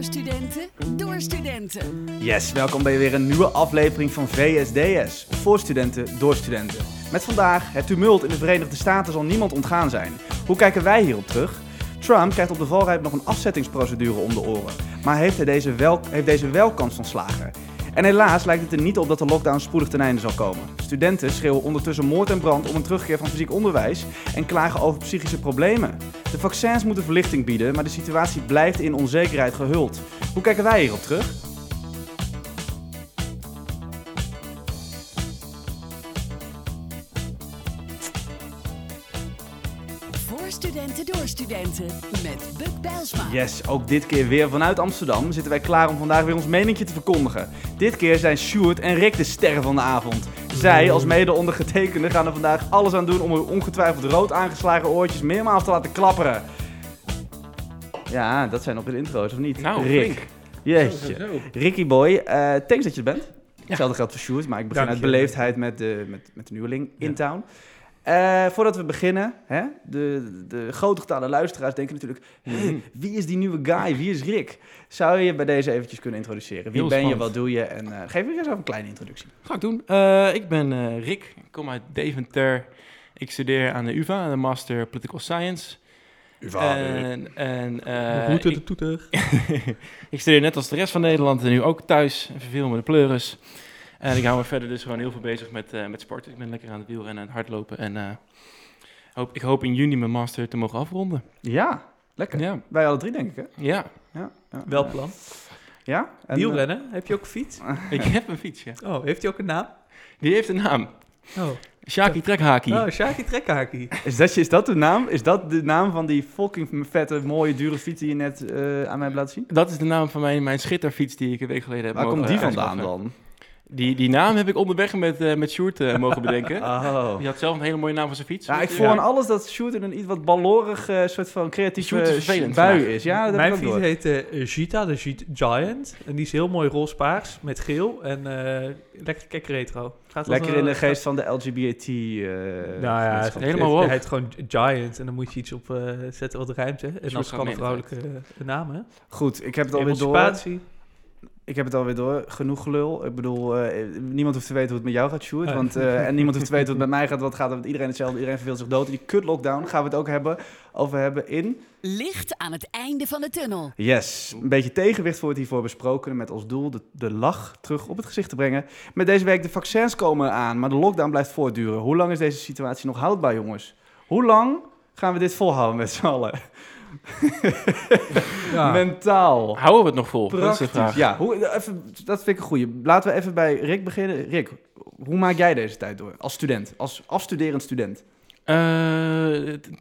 Voor studenten, door studenten. Yes, welkom bij weer een nieuwe aflevering van VSDS. Voor studenten, door studenten. Met vandaag het tumult in de Verenigde Staten zal niemand ontgaan zijn. Hoe kijken wij hierop terug? Trump krijgt op de valreep nog een afzettingsprocedure om de oren. Maar heeft, hij deze wel, heeft deze wel kans van slagen? En helaas lijkt het er niet op dat de lockdown spoedig ten einde zal komen. Studenten schreeuwen ondertussen moord en brand om een terugkeer van fysiek onderwijs en klagen over psychische problemen. De vaccins moeten verlichting bieden, maar de situatie blijft in onzekerheid gehuld. Hoe kijken wij hierop terug? Met Buk Bijlsma. Yes, ook dit keer weer vanuit Amsterdam zitten wij klaar om vandaag weer ons meningje te verkondigen. Dit keer zijn Sjoerd en Rick de sterren van de avond. Zij, als mede ondergetekende, gaan er vandaag alles aan doen om hun ongetwijfeld rood aangeslagen oortjes meermaals te laten klapperen. Ja, dat zijn op de intro's, of niet? Nou, Rick. flink. Jeetje. Ricky boy, eh, thanks dat je er bent. Hetzelfde geldt voor Sjoerd, maar ik begin Dank uit je. beleefdheid met de, met, met de nieuweling in Ja. town. Eh, voordat we beginnen, hè, de, de grote getale luisteraars denken natuurlijk... Mhm. "Hey, wie is die nieuwe guy? Wie is Rick? Zou je je bij deze eventjes kunnen introduceren? Wie Heel ben je? Wat doe je? En eh, geef eens even een kleine introductie. Ga ik doen. Eh, ik ben eh, Rick, ik kom uit Deventer. Ik studeer aan de UvA, de Master Political Science. En, en eh, Route ik, de toeter. ik studeer net als de rest van Nederland en nu ook thuis. En verveel me de pleuris. En ik hou me verder dus gewoon heel veel bezig met, eh, met sport. Ik ben lekker aan het wielrennen en hardlopen. En eh, hoop, ik hoop in juni mijn master te mogen afronden. Ja, lekker. Ja, Wij alle drie, denk ik, hè? ja. Ja. ja. Wel Ja. plan. Ja? En, Wielrennen, heb je ook een fiets? ik heb een fiets, ja. Oh, heeft hij ook een naam? Die heeft een naam. Oh, Shaki Trekhaki. oh Shaki Trekhaki. eh, is, dat, is dat de naam? Is dat de naam van die fucking vette, mooie, dure fiets die je net eh, aan mij hebt laten zien? Dat is de naam van mijn, mijn schitterfiets die ik een week geleden heb Waar mogen komt die eh, vandaan dan? Die, die naam heb ik onderweg met, eh met Sjoerd eh, mogen bedenken. Oh. Die had zelf een hele mooie naam voor zijn fiets. Ja, ik voel aan alles dat Sjoerd in een iets wat ballorig eh, soort van creatieve is vervelend bui is. Ja, dat Mijn fiets door. heet eh, Gita, de Giant. En die is heel mooi roze-paars met geel. En eh, lekker kek retro. Gaat Lekker in de geest van de LGBT. eh Nou ja, het, Helemaal woke. heet gewoon Giant. En dan moet je iets op eh, zetten wat ruimte. En gaat kan een vrouwelijke eh, naam, hè? Goed, ik heb het alweer door. Emancipatie. Ik heb het alweer door. Genoeg gelul. Ik bedoel, eh, niemand hoeft te weten hoe het met jou gaat, Sjoerd. Nee. Want, eh, en niemand hoeft te weten hoe het met mij gaat. Want het gaat met iedereen hetzelfde. Iedereen verveelt zich dood. En die kut lockdown gaan we het ook hebben, over hebben in... Licht aan het einde van de tunnel. Yes, een beetje tegenwicht wordt hiervoor besproken. Met als doel de, de lach terug op het gezicht te brengen. Met deze week de vaccins komen aan, maar de lockdown blijft voortduren. Hoe lang is deze situatie nog houdbaar, jongens? Hoe lang gaan we dit volhouden met z'n allen? Ja. Mentaal. Houden we het nog vol? Dat is Praktisch. vraag. Ja, hoe, eh, even, dat vind ik een goeie. Laten we even bij Rick beginnen. Rick, hoe maak jij deze tijd door? Als student, als afstuderend student. Eh,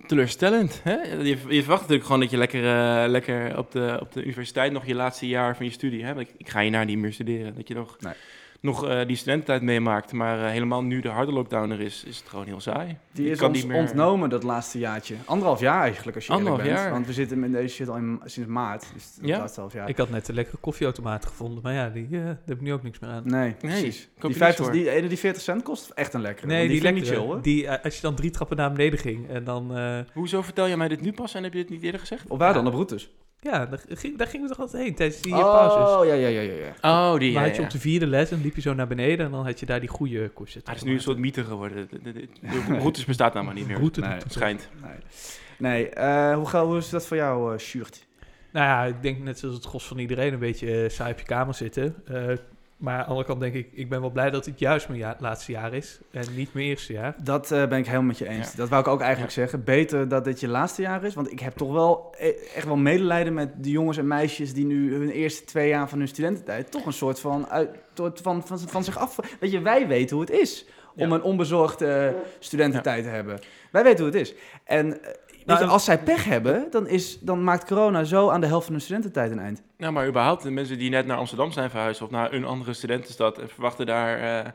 teleurstellend. Hè? Je, je verwacht natuurlijk gewoon dat je lekker, eh, lekker op, de, op de universiteit nog je laatste jaar van je studie hebt. Ik, ik ga je naar niet meer studeren. Dat je nog, Nee. Nog eh, die studententijd meemaakt. Maar eh, helemaal nu de harde lockdown er is, is het gewoon heel saai. Die Je is kan ons niet meer- ontnomen dat laatste jaartje. Anderhalf jaar eigenlijk, als je Anderhalf bent. jaar. Want we zitten met deze shit al in, sinds maart. Dus het Ja? half jaar. Ik had net een lekkere koffieautomaat gevonden. Maar ja, die, eh, daar heb ik nu ook niks meer aan. Nee, precies. koop je Die, niks 50, voor. die ene die 40 cent kost, echt een lekkere. Nee, die, ik lekkere. niet chill, hoor. Die, als je dan drie trappen naar beneden ging en dan... eh, Hoezo vertel je mij dit nu pas en heb je dit niet eerder gezegd? Of waar Ja. dan? Op routes? Ja, daar, ging, daar gingen we toch altijd heen tijdens die pauzes. Oh, ja, ja, ja, ja. ja. Oh, die maar ja, had je ja. op de vierde les en liep je zo naar beneden en dan had je daar die goede koersen. Ah, het is nu een soort mythe geworden. De, de, de- de routes bestaat nou maar niet meer. route. Nee. Het schijnt. Nee, nee eh, hoe, hoe is dat voor jou, uh, Sjoerd? Nou ja, ik denk net zoals het gros van iedereen een beetje eh, saai op je kamer zitten. Maar aan de andere kant denk ik, ik ben wel blij dat het juist mijn ja- laatste jaar is en niet mijn eerste jaar. Dat eh, ben ik helemaal met je eens. Ja. Dat wou ik ook eigenlijk zeggen. Beter dat dit je laatste jaar is. Want ik heb toch wel e- echt wel medelijden met de jongens en meisjes die nu hun eerste twee jaar van hun studententijd toch een soort van, uit, soort van, van, van zich af. Weet je, wij weten hoe het is om Ja. een onbezorgde studententijd te hebben. Wij weten hoe het is. En eh, Nou, je, als zij pech hebben, dan, is, dan maakt corona zo aan de helft van hun studententijd een eind. Nou, maar überhaupt de mensen die net naar Amsterdam zijn verhuisd of naar een andere studentenstad en verwachten daar eh,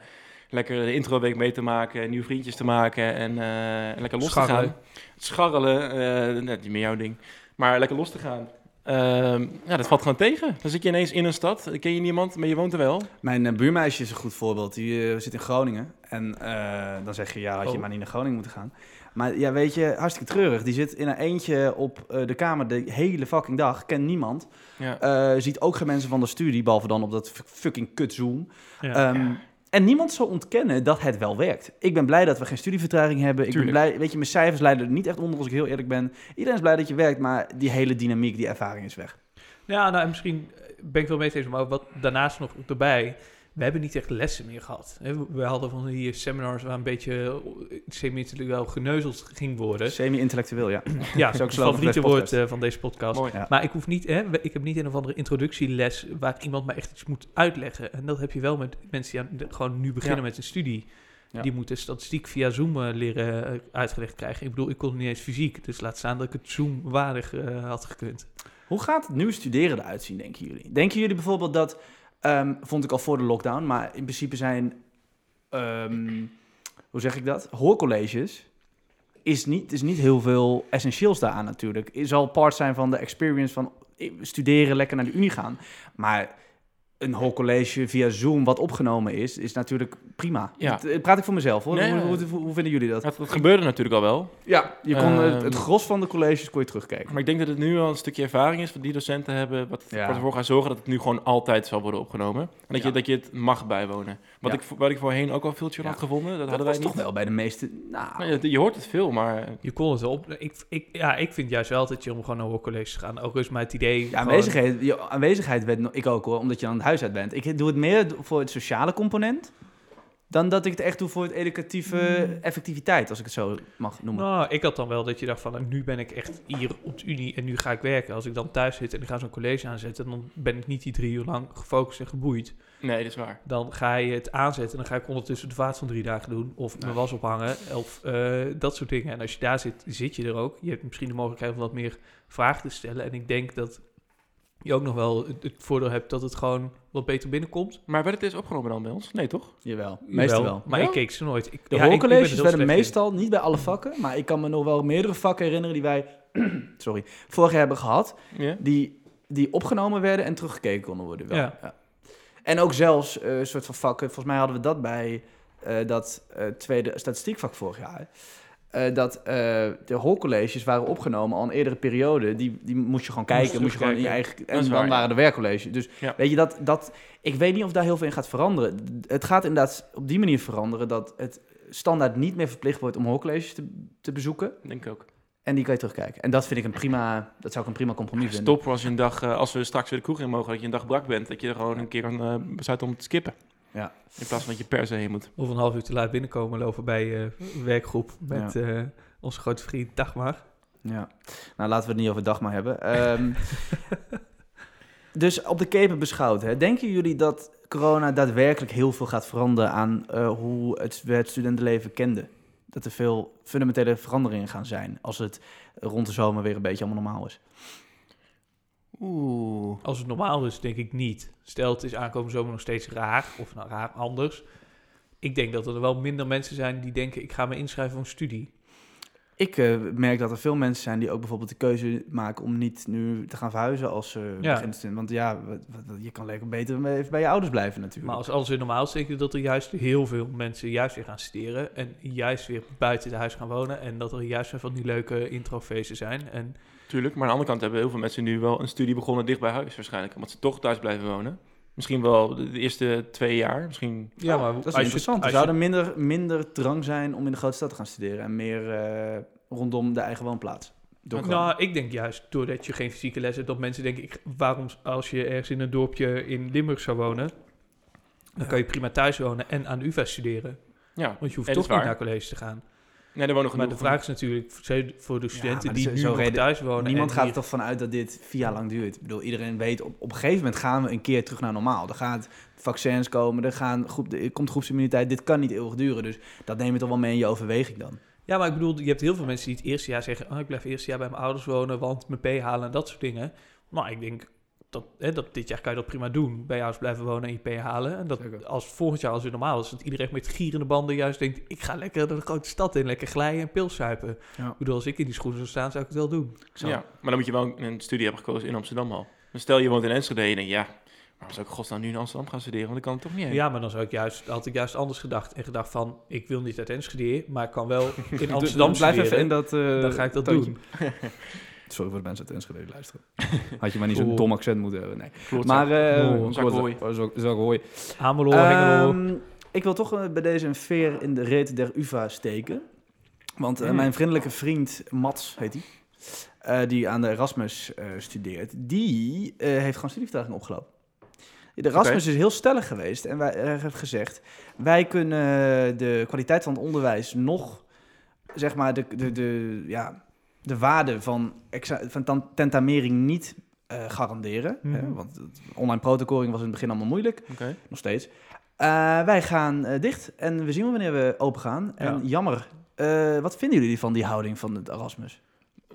lekker de introweek mee te maken, nieuwe vriendjes te maken en eh, lekker los te gaan. Scharrelen, eh, net niet meer jouw ding, maar lekker los te gaan. Ehm, ja, dat valt gewoon tegen. Dan zit je ineens in een stad, ken je niemand, maar je woont er wel. Mijn eh, buurmeisje is een goed voorbeeld. Die eh, zit in Groningen. En eh, dan zeg je, ja, had je Oh. maar niet naar Groningen moeten gaan. Maar ja, weet je, hartstikke treurig. Die zit in een eentje op eh, de kamer de hele fucking dag. Kent niemand. Ja. Eh, ziet ook geen mensen van de studie, behalve dan op dat fucking kut Zoom. Ja. Ehm, En niemand zal ontkennen dat het wel werkt. Ik ben blij dat we geen studievertraging hebben. Ik ben blij, weet je, mijn cijfers leiden er niet echt onder als ik heel eerlijk ben. Iedereen is blij dat je werkt, maar die hele dynamiek, die ervaring is weg. Ja, nou, en misschien ben ik wel mee eens, maar wat daarnaast nog erbij. We hebben niet echt lessen meer gehad. We hadden van die seminars waar een beetje semi-intellectueel geneuzeld ging worden. Semi-intellectueel, ja. Ja, ook het slogan van favoriete woord eh, van deze podcast. Mooi. Ja. Maar ik hoef niet, hè, ik heb niet een of andere introductieles waar iemand mij echt iets moet uitleggen. En dat heb je wel met mensen die aan, gewoon nu beginnen Ja. met een studie. Ja. Die moeten statistiek via Zoom eh, leren eh, uitgelegd krijgen. Ik bedoel, ik kon niet eens fysiek. Dus laat staan dat ik het Zoom-waardig eh, had gekund. Hoe gaat het nu studeren eruit zien, denken jullie? Denken jullie bijvoorbeeld dat, ehm, vond ik al voor de lockdown, maar in principe zijn, ehm, hoe zeg ik dat, hoorcolleges, is niet, is niet heel veel essentieels daaraan natuurlijk. Het zal part zijn van de experience van eh, studeren, lekker naar de unie gaan. Maar een hoorcollege via Zoom wat opgenomen is, is natuurlijk prima. Ja. Dat, eh, praat ik voor mezelf hoor. Nee, hoe, hoe, hoe, hoe vinden jullie dat? Dat, dat gebeurde natuurlijk al wel. Ja, je kon het, Ehm, het gros van de colleges kon je terugkijken. Maar ik denk dat het nu al een stukje ervaring is wat die docenten hebben. Wat Ja. ervoor gaat zorgen dat het nu gewoon altijd zal worden opgenomen. En dat, Ja. je, dat je het mag bijwonen. Wat, Ja. ik, wat ik voorheen ook al veel had gevonden. Dat, Dat hadden was wij toch niet. wel bij de meeste... Nou, Nou, je, je hoort het veel, maar Je kon het op. Ik, ik, ja, ik vind juist wel dat je om gewoon naar hoorcolleges te gaan. Ook is maar het idee. Ja, gewoon- aanwezigheid, je aanwezigheid werd ik ook hoor, omdat je aan het huis uit bent. Ik doe het meer voor het sociale component dan dat ik het echt doe voor het educatieve Mm. effectiviteit, als ik het zo mag noemen. Nou, ik had dan wel dat je dacht van, nou, nu ben ik echt hier op de unie en nu ga ik werken. Als ik dan thuis zit en ik ga zo'n college aanzetten, dan ben ik niet die drie uur lang gefocust en geboeid. nee, dat is waar. Dan ga je het aanzetten en dan ga ik ondertussen de vaat van drie dagen doen. Of mijn was ophangen, of eh, dat soort dingen. En als je daar zit, zit je er ook. Je hebt misschien de mogelijkheid om wat meer vragen te stellen. En ik denk dat je ook nog wel het, het voordeel hebt dat het gewoon wat beter binnenkomt. Maar werd het eens opgenomen dan bij ons? Nee, toch? Jawel, meestal wel. Maar Ja? ik keek ze nooit. Ik, De ja, hoorcolleges werden in. meestal, niet bij alle vakken, maar ik kan me nog wel meerdere vakken herinneren die wij, sorry, vorig jaar hebben gehad, Ja. die, die opgenomen werden en teruggekeken konden worden. Wel. Ja. En ook zelfs eh, een soort van vakken, volgens mij hadden we dat bij eh, dat eh, tweede statistiekvak vorig jaar. Eh, dat eh, de hoorcolleges waren opgenomen al een eerdere periode. Die, die moest je gewoon kijken, Moest moest je gewoon in je terugkijken. eigen... En dan waar, waren de werkcolleges. Dus Ja. weet je, dat, dat, ik weet niet of daar heel veel in gaat veranderen. Het gaat inderdaad op die manier veranderen dat het standaard niet meer verplicht wordt om hoorcolleges te, te bezoeken. Denk ik ook. En die kan je terugkijken. En dat vind ik een prima, dat zou ik een prima compromis vinden. Stop als je een dag, eh, als we straks weer de kroeg in mogen, dat je een dag brak bent. Dat je er gewoon een keer kan eh, besluiten om te skippen. Ja. In plaats van dat je per se heen moet. Of een half uur te laat binnenkomen lopen bij eh werkgroep met eh, onze grote vriend Dagmar. Ja, nou laten we het niet over Dagmar hebben. Ehm, dus op de keper beschouwd, hè, denken jullie dat corona daadwerkelijk heel veel gaat veranderen aan eh, hoe het, we het studentenleven kenden? Dat er veel fundamentele veranderingen gaan zijn als het rond de zomer weer een beetje allemaal normaal is. Oeh. Als het normaal is, denk ik niet. Stel, het is aankomende zomer nog steeds raar, of nou raar anders. Ik denk dat er wel minder mensen zijn die denken, ik ga me inschrijven voor een studie. Ik eh, merk dat er veel mensen zijn die ook bijvoorbeeld de keuze maken om niet nu te gaan verhuizen als ze Ja. beginnen Want ja, wat- wat- je kan lekker beter even bij je ouders blijven natuurlijk. Maar als alles weer normaal is, denk ik dat er juist heel veel mensen juist weer gaan studeren. En juist weer buiten het huis gaan wonen. En dat er juist weer van die leuke introfeesten zijn. En Tuurlijk, maar aan de andere kant hebben heel veel mensen nu wel een studie begonnen dicht bij huis waarschijnlijk. Omdat ze toch thuis blijven wonen. Misschien wel de eerste twee jaar. Misschien ja, maar Oh, dat is als je- interessant. als er je- zou er minder, minder drang zijn om in de grote stad te gaan studeren en meer eh, rondom de eigen woonplaats. Nou, ik denk juist doordat je geen fysieke les hebt, dat mensen denken: ik, waarom als je ergens in een dorpje in Limburg zou wonen, dan kan je prima thuis wonen en aan de UvA studeren. Ja, Want je hoeft toch niet naar college te gaan. Nee, er wonen Maar genoeg. de vraag is natuurlijk voor- voor de studenten maar die nu zo nog reden- thuis wonen. Niemand gaat er hier- toch vanuit dat dit vier jaar lang duurt. Ik bedoel, iedereen weet, op, op een gegeven moment gaan we een keer terug naar normaal. Er gaan vaccins komen, er, gaan groep, er komt groepsimmuniteit. Dit kan niet eeuwig duren, dus dat neem je toch wel mee in je overweging dan. Ja, maar ik bedoel, je hebt heel veel mensen die het eerste jaar zeggen: oh, ik blijf het eerste jaar bij mijn ouders wonen, want mijn P halen en dat soort dingen. Maar ik denk dat, hè, dat dit jaar kan je dat prima doen. Bij ouders blijven wonen en je P halen. En dat Zeker. als volgend jaar als het normaal is, dat iedereen met gierende banden juist denkt: ik ga lekker de grote stad in, lekker glijden en pils zuipen. Ja. Ik bedoel, als ik in die schoenen zou staan, zou ik het wel doen. Zo. Ja, maar dan moet je wel een studie hebben gekozen in Amsterdam al. Dus stel je woont in Enschede en je denkt, ja, Maar als ik godsnaam nu in Amsterdam gaan studeren, want ik kan het toch niet heen. Ja, maar dan zou ik juist, had ik juist anders gedacht. En gedacht van, ik wil niet uit Enschede, maar ik kan wel in Amsterdam Dan blijf even in dat... eh, dan ga ik dat toontje. doen. Sorry voor de mensen uit Enschede die luisteren. Had je maar niet zo'n dom accent moeten hebben. Nee. Klopt, Maar... hooi. Ameloo, Hengelo. Ehm, ik wil toch eh, bij deze een veer in de reet der UvA steken. Want eh, Mm. mijn vriendelijke vriend Mats, heet hij, eh, die aan de Erasmus eh, studeert, die eh, heeft gewoon studievertraging opgelopen. De Erasmus is heel stellig geweest en wij hebben gezegd, wij kunnen de kwaliteit van het onderwijs nog, zeg maar, de, de, de, ja, de waarde van, van tentamering niet eh, garanderen. Mhm. Hè? Want het- online protocoling was in het begin allemaal moeilijk nog steeds. Eh, wij gaan eh, dicht en we zien wel wanneer we open gaan. En Ja. jammer. Wat vinden jullie van die houding van het Erasmus?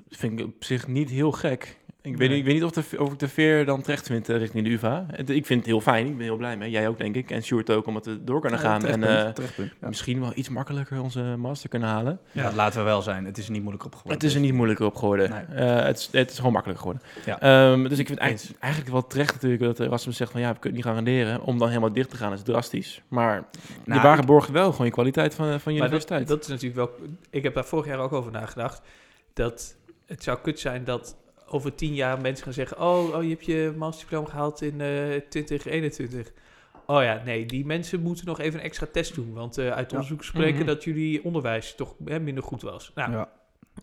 vind ik op zich niet heel gek. Ik, weet, ik weet niet of, de, of ik de veer dan terecht vind eh, richting de UvA. Het- Ik vind het heel fijn, ik ben heel blij mee. Jij ook, denk ik. En Sjoerd ook, omdat we door kunnen gaan. En eh, misschien wel iets makkelijker onze master kunnen halen. Ja, dat laten we wel zijn. Het is er niet moeilijk op geworden. Het is er niet moeilijker op geworden. Nee. Eh, het, is, het is gewoon makkelijker geworden. Ja. Ehm, dus ik vind eigenlijk, eigenlijk wel terecht natuurlijk dat Erasmus zegt van ja, we kunnen het niet garanderen. Om dan helemaal dicht te gaan is drastisch. Maar Nou, je waarborgt wel gewoon je kwaliteit van, van je dat, universiteit. dat is natuurlijk wel... Ik heb daar vorig jaar ook over nagedacht. Dat het zou kut zijn dat over tien jaar mensen gaan zeggen... Oh, oh je hebt je masterdiploma gehaald in eh 2021. Oh ja, nee, die mensen moeten nog even een extra test doen. Want eh, uit onderzoek spreken Mhm. dat jullie onderwijs toch hè, minder goed was. Nou, Ja.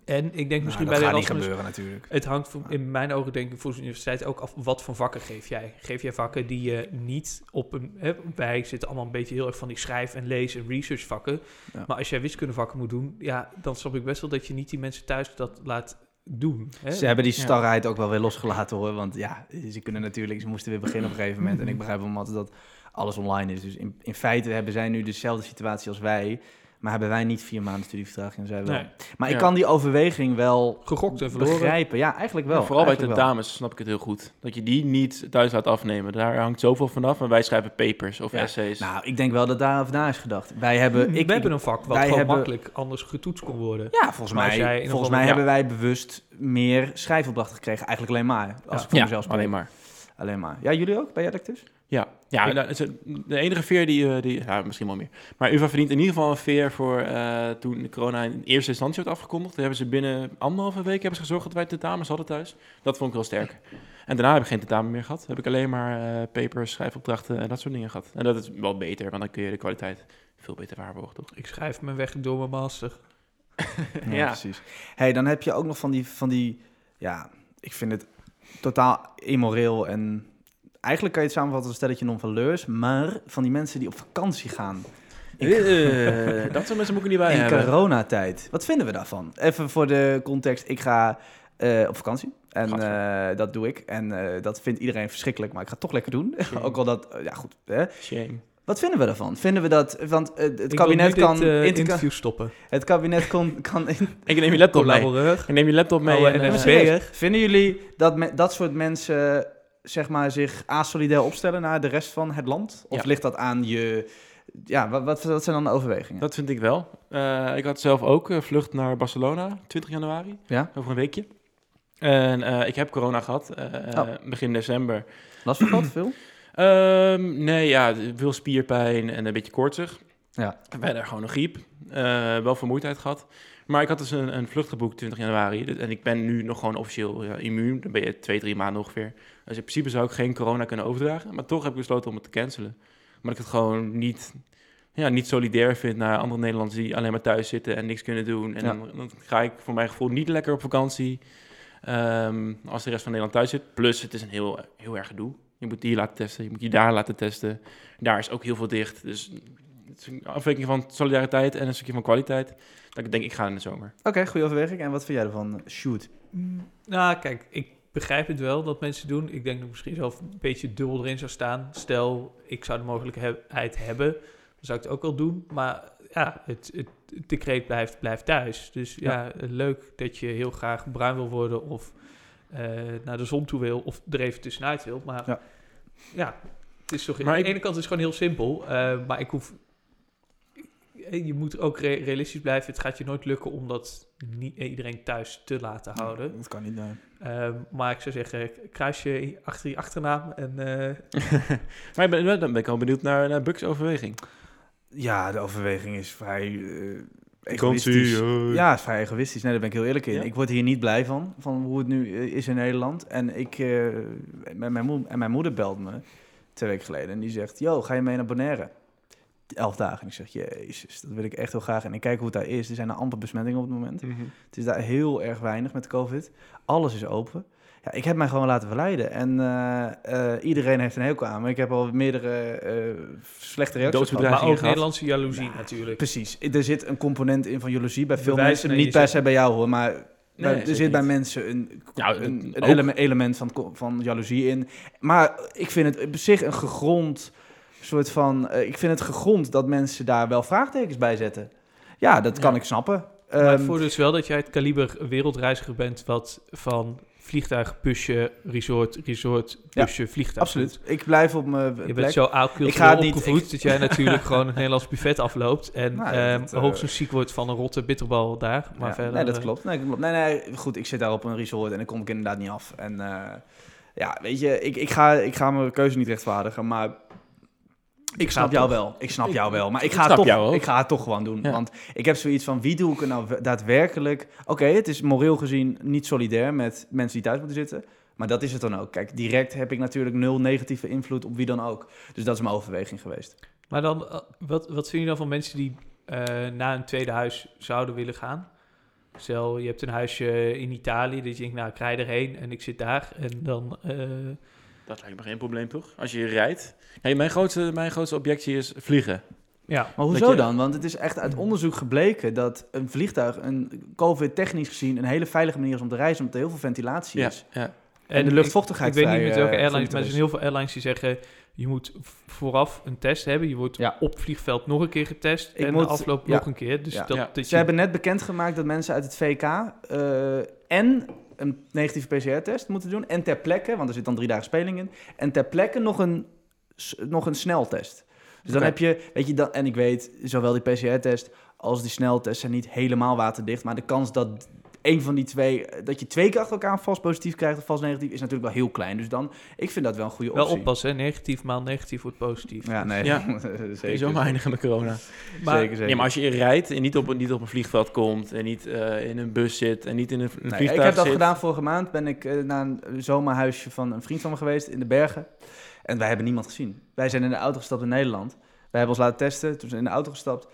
En ik denk misschien Nou, bij dat de niet Erasmus... gebeuren natuurlijk. Het hangt voor- in mijn ogen denk ik voor de universiteit ook af wat voor vakken geef jij. Geef jij vakken die je niet op een... Hè, wij zitten allemaal een beetje heel erg van die schrijf- en lees- en research vakken. Ja. Maar als jij wiskundevakken moet doen, ja, dan snap ik best wel dat je niet die mensen thuis dat laat doen. Hè? Ze hebben die Ja. starheid ook wel weer losgelaten hoor. Want ja, ze kunnen natuurlijk, ze moesten weer beginnen op een gegeven moment. En ik begrijp wel dat alles online is. Dus in, in feite hebben zij nu dezelfde situatie als wij. Maar hebben wij niet vier maanden studievertraging en zij wel. Nee. Maar ik kan die overweging wel Gegokt en verloren. begrijpen. Ja, eigenlijk wel. Ja, vooral bij eigenlijk wel. tentamens snap ik het heel goed. Dat je die niet thuis laat afnemen. Daar hangt zoveel vanaf. En wij schrijven papers of Ja. essays. Nou, ik denk wel dat daar over na is gedacht. Wij hebben... We Ik, hebben een vak wat gewoon hebben- makkelijk anders getoetst kon worden. Ja, volgens mij, volgens of mij hebben wij bewust meer schrijfopdrachten gekregen. Eigenlijk alleen maar. Als Ja. ik voor ja, mezelf spreek. alleen maar. Alleen maar. Ja, jullie ook bij Adactus? Ja, ja de enige veer die, eh, die... Ja, misschien wel meer. Maar UvA verdient in ieder geval een veer voor eh, toen de corona in eerste instantie werd afgekondigd. Toen hebben ze binnen anderhalve week hebben ze gezorgd dat wij tentamens hadden thuis. Dat vond ik heel sterk. En daarna heb ik geen tentamen meer gehad. Heb ik alleen maar eh, papers, schrijfopdrachten en dat soort dingen gehad. En dat is wel beter, want dan kun je de kwaliteit veel beter waarborgen, toch? Ik schrijf mijn weg door mijn master. Ja, Ja. precies. hey, dan heb je ook nog van die, van die... Ja, ik vind het totaal immoreel en... Eigenlijk kan je het samenvatten als een stelletje non-valeurs. Maar van die mensen die op vakantie gaan in, Eh, dat soort mensen moet ik niet bij in hebben. coronatijd. Wat vinden we daarvan? Even voor de context. Ik ga eh, op vakantie. En eh, dat doe ik. En dat vindt iedereen verschrikkelijk. Maar ik ga het toch lekker doen. Ook al dat... ja, goed. Hè? Shame. Wat vinden we daarvan? Vinden we dat... Want het Ik kabinet kan... interview stoppen. het kabinet kon, kan in- Ik neem je laptop mee. Ik neem je laptop mee. Oh, en, en Vinden jullie dat me- dat soort mensen zeg maar, zich asolidair opstellen naar de rest van het land? Of Ja. ligt dat aan je... Ja, wat, wat, wat zijn dan de overwegingen? Dat vind ik wel. Eh, ik had zelf ook eh, vlucht naar Barcelona, 20 januari, Ja? over een weekje. En eh, ik heb corona gehad, eh, Oh. begin december. Last van veel? Ehm, nee, ja, veel spierpijn en een beetje koortsig. Ja. Verder gewoon een griep. Wel vermoeidheid gehad. Maar ik had dus een, een vlucht geboekt 20 januari. En ik ben nu nog gewoon officieel ja, immuun. Dan ben je twee, drie maanden ongeveer. Dus in principe zou ik geen corona kunnen overdragen. Maar toch heb ik besloten om het te cancelen. Omdat ik het gewoon niet, ja, niet solidair vind naar andere Nederlanders die alleen maar thuis zitten en niks kunnen doen. En Ja. dan, dan ga ik voor mijn gevoel niet lekker op vakantie. ehm, als de rest van Nederland thuis zit. Plus, het is een heel, heel erg gedoe. Je moet hier laten testen, je moet je daar laten testen. Daar is ook heel veel dicht. Dus het is een afweging van solidariteit en een stukje van kwaliteit. Dat ik denk, ik ga in de zomer. Oké, goede overweging. En wat vind jij ervan? Shoot. Mm, Nou, kijk, ik begrijp het wel dat mensen doen. Ik denk dat ik misschien zelf een beetje dubbel erin zou staan. Stel, ik zou de mogelijkheid hebben, dan zou ik het ook wel doen. Maar ja, het, het, het decreet blijft, blijft thuis. Dus ja, leuk dat je heel graag bruin wil worden of eh, naar de zon toe wil of er even tussenuit wil. Maar Ja. ja, het is toch... Maar aan de ene kant is het gewoon heel simpel, eh, maar ik hoef... eh, je moet ook re- realistisch blijven. Het gaat je nooit lukken om dat niet eh, iedereen thuis te laten houden. Dat kan niet, nee. Ehm, maar ik zou zeggen, kruis je achter je achternaam en eh, Maar ik ben, dan ben ik al benieuwd naar, naar Bucks overweging. Ja, de overweging is vrij eh Vakantie, egoïstisch. Ja, is vrij egoïstisch. Nee, daar ben ik heel eerlijk in. Ja? Ik word hier niet blij van, van hoe het nu is in Nederland. En, ik, met mijn, moe- en mijn moeder belt me twee weken geleden en die zegt... Yo, ga je mee naar Bonaire? Elf dagen. En ik zeg, jezus, dat wil ik echt heel graag. En ik kijk hoe het daar is. Er zijn er amper besmettingen op het moment. Mhm. Het is daar heel erg weinig met COVID. Alles is open. Ja, ik heb mij gewoon laten verleiden. En eh, eh, iedereen heeft een hekel aan me. Ik heb al meerdere eh, slechte reacties gehad. maar ook gehad. Nederlandse jaloezie natuurlijk. Precies. Er zit een component in van jaloezie bij veel Bewijs mensen. Niet per se bij jou hoor, maar bij- er zit bij niet. mensen een, Nou, een, een element van, van jaloezie in. Maar ik vind het op zich een gegrond soort van... eh, ik vind het gegrond dat mensen daar wel vraagtekens bij zetten. Ja, dat kan Ja. ik snappen. maar Ehm, het voordeel is wel dat jij het kaliber wereldreiziger bent... wat van vliegtuig, busje, resort, resort, Ja, busje, vliegtuig absoluut. Ik blijf op mijn Je plek. bent zo oud Ik ga het niet- opgevoed ik- dat jij natuurlijk gewoon het Nederlands buffet afloopt en Nou, ehm, dat, eh, hoogstens ziek wordt van een rotte bitterbal daar. Maar Ja, verder, nee, dat eh, klopt. Nee, dat klopt. Nee, nee, goed, ik zit daar op een resort en dan kom ik inderdaad niet af. En eh, ja, weet je, ik, ik, ga, ik ga mijn keuze niet rechtvaardigen, maar ik snap jou toch. wel. Ik snap Ik- jou wel, maar ik ik ga, het snap toch, jou ik ga het toch gewoon doen. Ja. Want ik heb zoiets van, wie doe ik er nou daadwerkelijk... Oké, het is moreel gezien niet solidair met mensen die thuis moeten zitten... Maar dat is het dan ook. Kijk, direct heb ik natuurlijk nul negatieve invloed op wie dan ook. Dus dat is mijn overweging geweest. Maar dan, eh, wat, wat vind je dan van mensen die eh, naar een tweede huis zouden willen gaan? Stel, je hebt een huisje in Italië, dat je denkt, nou, ik rij erheen en ik zit daar. En dan, eh, Dat lijkt me geen probleem, toch? Als je rijdt. Kijk, mijn grootste, mijn grootste objectie is vliegen. ja, Maar hoezo je- dan? Want het is echt uit onderzoek gebleken dat een vliegtuig, een COVID technisch gezien, een hele veilige manier is om te reizen, omdat er heel veel ventilatie Ja, is. ja. En de ik- luchtvochtigheid Ik, weet niet met welke eh, airlines, maar er zijn heel veel airlines die zeggen... je moet vooraf een test hebben. Je wordt Ja. op vliegveld nog een keer getest. Ik en moet- de afloop ja. nog een keer. Dus Ja. dat, Ja. dat Ze je- hebben net bekendgemaakt dat mensen uit het VK eh, en een negatieve PCR-test moeten doen. En ter plekke, want er zit dan drie dagen speling in. En ter plekke nog een, nog een sneltest. Dus dan heb je, weet je, dan, en ik weet, zowel die PCR-test als die sneltest zijn niet helemaal waterdicht. Maar de kans dat een van die twee, dat je twee keer achter elkaar vals positief krijgt of vals negatief, is natuurlijk wel heel klein. Dus dan, ik vind dat wel een goede wel optie. oppassen, hè. negatief maal negatief wordt positief. Ja, nee, Ja. zeker. Zomaar eindigen met corona. Maar- zeker, zeker. Ja, maar als je rijdt en niet op, een- niet op een vliegveld komt en niet eh, in een bus zit en niet in een, een Nee, vliegtuig ik heb dat zit. gedaan vorige maand. Ben ik eh, naar een zomerhuisje van een vriend van me geweest in de bergen. En wij hebben niemand gezien. Wij zijn in de auto gestapt in Nederland. Wij hebben ons laten testen. Toen zijn we in de auto gestapt.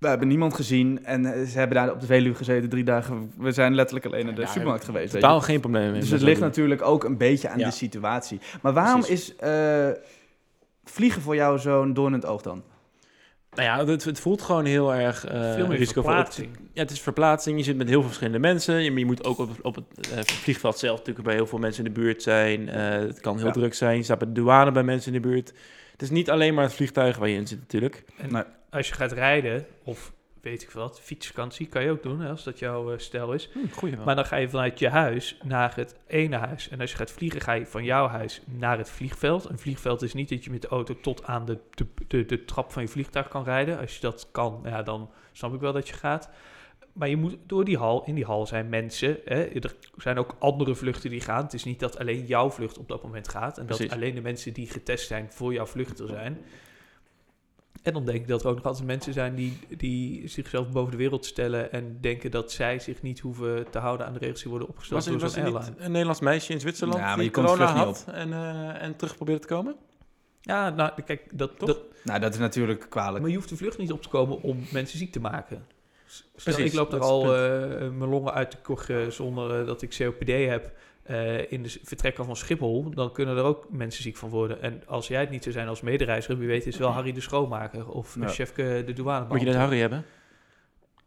We hebben niemand gezien. En eh, ze hebben daar op de Veluwe gezeten drie dagen. We zijn letterlijk alleen naar de Ja, supermarkt geweest. weet je. Totaal geen probleem mee. Dus het ligt natuurlijk ook een beetje aan Ja. de situatie. Maar waarom Precies. is eh, vliegen voor jou zo'n doorn in het oog dan? Nou ja, het, het voelt gewoon heel erg eh Veel meer risicovol. verplaatsing. Ja, het is verplaatsing. Je zit met heel veel verschillende mensen. Je, je moet ook op, op het eh, vliegveld zelf natuurlijk bij heel veel mensen in de buurt zijn. Eh, het kan heel Ja. druk zijn. Je staat bij de douane bij mensen in de buurt. Het is niet alleen maar het vliegtuig waar je in zit natuurlijk. En Nee. als je gaat rijden, of weet ik wat, fietsvakantie kan je ook doen, hè, als dat jouw eh, stijl is. Hm, goeie wel. Maar dan ga je vanuit je huis naar het ene huis. En als je gaat vliegen, ga je van jouw huis naar het vliegveld. Een vliegveld is niet dat je met de auto tot aan de, de, de, de trap van je vliegtuig kan rijden. Als je dat kan, ja, dan snap ik wel dat je gaat. Maar je moet door die hal, in die hal zijn mensen. Hè, er zijn ook andere vluchten die gaan. Het is niet dat alleen jouw vlucht op dat moment gaat. En dat alleen de mensen die getest zijn voor jouw vlucht er zijn. En dan denk ik dat er ook nog altijd mensen zijn die, die zichzelf boven de wereld stellen en denken dat zij zich niet hoeven te houden aan de regels die worden opgesteld was door was zo'n airline. niet een Nederlands meisje in Zwitserland Ja, maar die je komt corona had en, eh, en terug probeerde te komen? Ja, nou, kijk, dat, Toch? dat, Nou, dat is natuurlijk kwalijk. maar je hoeft de vlucht niet op te komen om mensen ziek te maken. Stel, ik loop er dat al eh, mijn longen uit te kochen zonder eh, dat ik COPD heb eh, in de vertrekker van Schiphol, dan kunnen er ook mensen ziek van worden. En als jij het niet zou zijn als medereiziger, wie weet is wel Harry de schoonmaker of Ja. chefke de douane. Moet je net Harry hebben?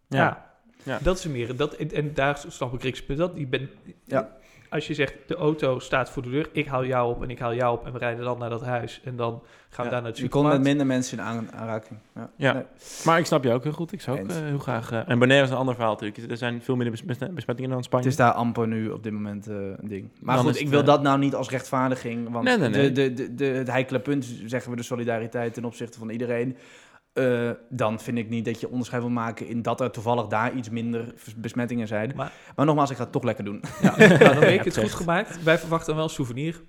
Ja. Ja. dat is meer. Dat, en, en daar snap ik Rick's punt. Dat, je bent, Ja. Als je zegt, de auto staat voor de deur, ik haal jou op en ik haal jou op en we rijden dan naar dat huis. En dan gaan we Ja, daar naar het Je komt met minder mensen in aan- aanraking. Ja. Ja. Nee. Maar ik snap je ook heel goed. Ik zou ook eh, heel graag... eh, en Bonaire is een ander verhaal natuurlijk. Er zijn veel minder bes- bes- besmettingen dan in Spanje. Het is daar amper nu op dit moment eh, een ding. Maar Dan goed, ik het, wil dat nou niet als rechtvaardiging. Want Nee, nee, nee. De, de, de, de, het heikele punt, zeggen we de solidariteit ten opzichte van iedereen. Eh, dan vind ik niet dat je onderscheid wil maken in dat er toevallig daar iets minder besmettingen zijn. Maar, Maar- nogmaals, ik ga het toch lekker doen. Ja, nou, dan weet ik het goed gemaakt. Wij verwachten wel een souvenir.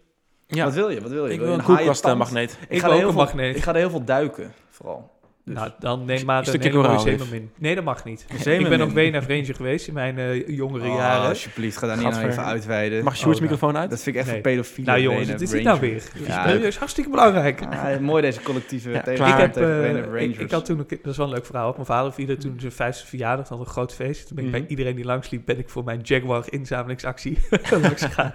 Ja, Wat wil je? Wat wil je? ik Wil een koelkastmagneet. Ik, Ik ga wil er ook heel een veel, magneet. ik ga er heel veel duiken, vooral. Dus- Nou, dan neem maar een hele mooie zeemermin. Nee, dat mag niet. Zeemermin. Ik ben ook BNF Ranger geweest in mijn eh, jongere Oh, jaren. alsjeblieft, ga daar niet aan Gadver. even uitweiden. Mag Sjoerd's Oh, nou. microfoon uit? Dat vind ik echt Nee. een pedofiele Nou jongens, het is dit ranger. nou weer? Ja, Ja, is hartstikke belangrijk. Ah, mooi deze collectieve Ja, tegen- ik, heb, tegen eh, ik, had toen, een, dat is wel een leuk verhaal. Mijn vader vierde toen zijn vijfde verjaardag, had een groot feest. Toen ben ik Mhm. bij iedereen die langsliep, ben ik voor mijn Jaguar inzamelingsactie langs gegaan.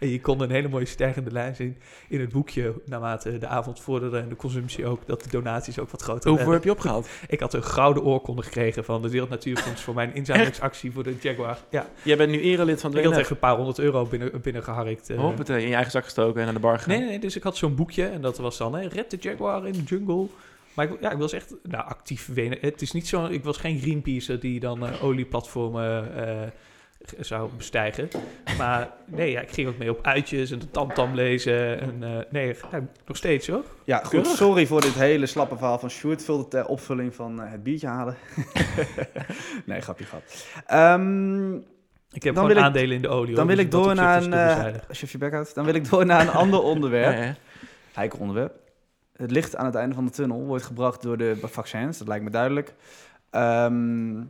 en je kon een hele mooie stijgende lijn zien in het boekje, naarmate de avond vorderde en de consumptie ook, dat de donaties ook wat groter Hoeveel heb je opgehaald? Ik had een gouden oorkonde gekregen van de Wereld Natuurfonds voor mijn inzamelingsactie voor de Jaguar. Ja, Jij bent nu erelid van ik het had echt een paar honderd euro binnen, binnengeharkt. eh. Hoppatee, in je eigen zak gestoken en naar de bar gegaan. Nee, nee, nee, dus ik had zo'n boekje en dat was dan, hè, red de Jaguar in de jungle. Maar ik, ja, ik was echt nou, actief wenen. Het is niet zo, ik was geen Greenpeacer die dan eh, olieplatformen eh, zou bestijgen. Maar nee, ja, ik ging ook mee op uitjes en de tamtam lezen. En, eh, nee, ja, nog steeds hoor. Ja, goed. Sorry voor dit hele slappe verhaal van Sjoerd. Veel ter opvulling van eh, het biertje halen. nee, grapje, grap. Ehm, Ik heb Dan ik- aandelen in de olie. dan wil ik door naar een... als je je bek houdt. Dan wil ik door naar een ander onderwerp. Ja, ja. Heikel onderwerp. Het licht aan het einde van de tunnel wordt gebracht door de vaccins. Dat lijkt me duidelijk. Ehm,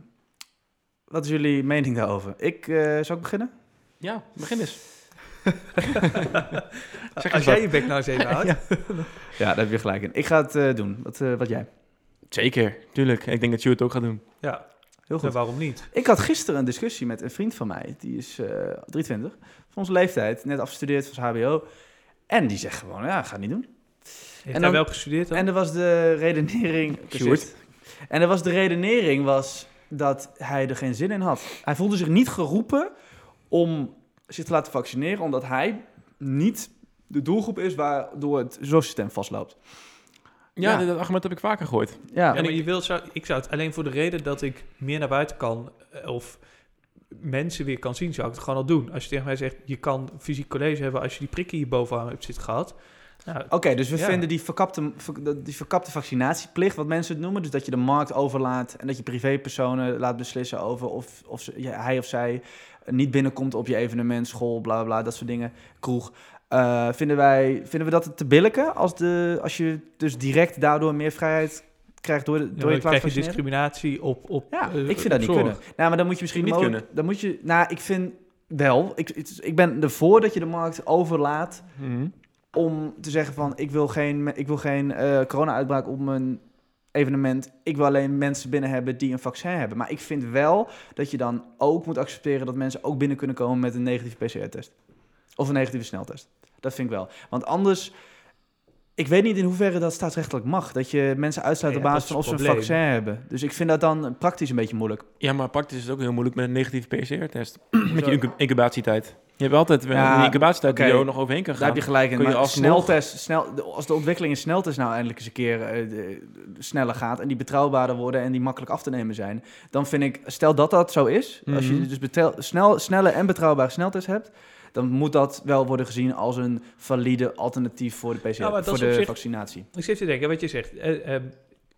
wat is jullie mening daarover? Ik, eh zou ik beginnen? Ja, begin eens. Als eens jij wat. je bek nou eens even houdt. Ja, daar heb je gelijk in. Ik ga het eh, doen. Wat, eh, wat jij? Zeker, tuurlijk. Ik denk dat Sjoerd het ook gaat doen. Ja, Heel ja, goed. waarom niet? Ik had gisteren een discussie met een vriend van mij. Die is eh 23, van onze leeftijd. Net afgestudeerd van zijn hbo. En die zegt gewoon, ja, ga het niet doen. Heeft En hij dan- wel gestudeerd dan? En er was de redenering... Sjoerd. En er was de redenering was dat hij er geen zin in had. Hij voelde zich niet geroepen om zich te laten vaccineren, omdat hij niet de doelgroep is waardoor het zorgsysteem vastloopt. Ja, Ja. dat argument heb ik vaker gehoord. Ja, Ja, maar je wil, zou, ik zou het alleen voor de reden dat ik meer naar buiten kan eh, of mensen weer kan zien, zou ik het gewoon al doen. Als je tegen mij zegt, je kan fysiek college hebben als je die prik in je bovenarm hebt zitten gehad. Nou, Oké, dus we Ja. vinden die verkapte, ver- die verkapte vaccinatieplicht, wat mensen het noemen, dus dat je de markt overlaat en dat je privépersonen laat beslissen over of, of ze, ja, hij of zij niet binnenkomt op je evenement, school, bla bla, bla dat soort dingen, kroeg. Eh, vinden, wij, vinden we dat te billijken als, de, als je dus direct daardoor meer vrijheid krijgt door, de, door je krijg je discriminatie op, op Ja, eh, ik vind dat niet zorg. kunnen. Nou, maar dan moet je misschien Niet kunnen. Dan moet je, nou, ik vind wel. Ik, het- ik ben ervoor dat je de markt overlaat om te zeggen van ik wil geen, ik wil geen eh, corona-uitbraak op mijn evenement. Ik wil alleen mensen binnen hebben die een vaccin hebben. Maar ik vind wel dat je dan ook moet accepteren dat mensen ook binnen kunnen komen met een negatieve PCR-test. Of een negatieve sneltest. Dat vind ik wel. Want anders, ik weet niet in hoeverre dat staatsrechtelijk mag. Dat je mensen uitsluit Ja, op ja, basis van of ze een vaccin hebben. Dus ik vind dat dan praktisch een beetje moeilijk. Ja, maar praktisch is het ook heel moeilijk met een negatieve PCR-test. met je incu- incubatietijd. Je hebt altijd wel Ja, een incubatietijd oké. die je ook nog overheen kan Daar gaan. heb je gelijk in. je alsnog- sneltest, snel, als de ontwikkeling in sneltest nou eindelijk eens een keer eh, de- sneller gaat en die betrouwbaarder worden en die makkelijk af te nemen zijn, dan vind ik, stel dat dat zo is, als je Mhm. dus betel, snel, snelle en betrouwbare sneltest hebt, dan moet dat wel worden gezien als een valide alternatief voor de, dat voor de zich- vaccinatie. Ik zit te denken, wat je zegt. eh,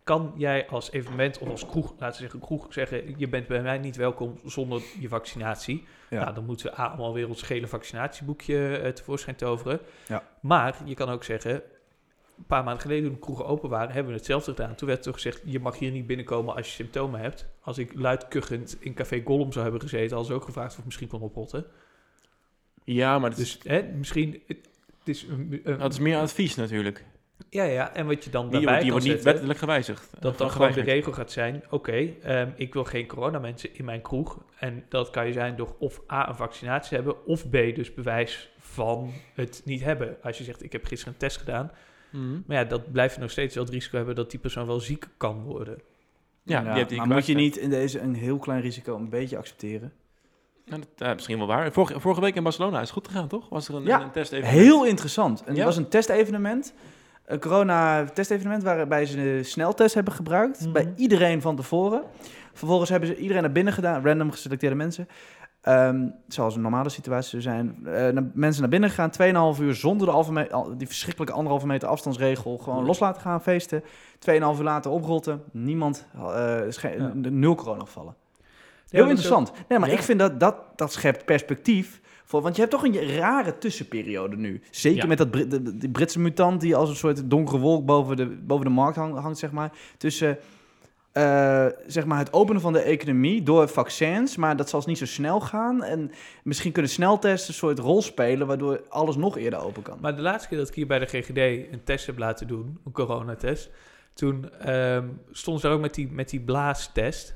kan jij als evenement of als kroeg, laten we zeggen kroeg, zeggen... je bent bij mij niet welkom zonder je vaccinatie. Ja. Nou, dan moeten we A, allemaal weer ons gele vaccinatieboekje eh, tevoorschijn toveren. Ja. Maar je kan ook zeggen... een paar maanden geleden toen de kroegen open waren... hebben we hetzelfde gedaan. Toen werd toch gezegd... je mag hier niet binnenkomen als je symptomen hebt. Als ik luid kuchend in Café Gollum zou hebben gezeten... hadden ze ook gevraagd of ik misschien kon oprotten. Ja, maar is, Dus hè, misschien... Het, het is, een- een- dat is meer advies natuurlijk. Ja, ja, en wat je dan Die, daarbij wordt- die kan wordt niet zetten- wettelijk gewijzigd. Dat dan gewoon de regel gaat zijn: oké, ehm, ik wil geen coronamensen in mijn kroeg. En dat kan je zijn door of A, een vaccinatie hebben, of B, dus bewijs van het niet hebben. Als je zegt: ik heb gisteren een test gedaan. Mhm. Maar ja, dat blijft nog steeds wel het risico hebben dat die persoon wel ziek kan worden. Ja, die die maar moet je niet in deze een heel klein risico een beetje accepteren? Nou, dat, misschien wel waar. Vorige, vorige week in Barcelona is het goed gegaan, toch? Was er een, Ja, een test even. Heel interessant. En Het Ja. was een testevenement. Een corona-testevenement waarbij ze de sneltest hebben gebruikt. Mhm. Bij iedereen van tevoren. Vervolgens hebben ze iedereen naar binnen gedaan, random geselecteerde mensen. Ehm, zoals een normale situatie zou zijn. Eh, naar- mensen naar binnen gaan, 2,5 uur zonder de die verschrikkelijke anderhalve meter afstandsregel. Gewoon los laten gaan, feesten. 2,5 uur later oprotten. Niemand, geen- Ja. nul coronagevallen. Ja, Heel interessant. Nee, maar ja. ik vind dat, dat dat schept perspectief. Voor, want je hebt toch een rare tussenperiode nu. Zeker Ja. met dat de, die Britse mutant die als een soort donkere wolk boven de, boven de markt hang- hangt, zeg maar. Tussen eh, zeg maar het openen van de economie door vaccins, maar dat zal niet zo snel gaan. En misschien kunnen sneltesten een soort rol spelen, waardoor alles nog eerder open kan. Maar de laatste keer dat ik hier bij de GGD een test heb laten doen, een coronatest, toen ehm stonden ze ook met die, met die blaastest.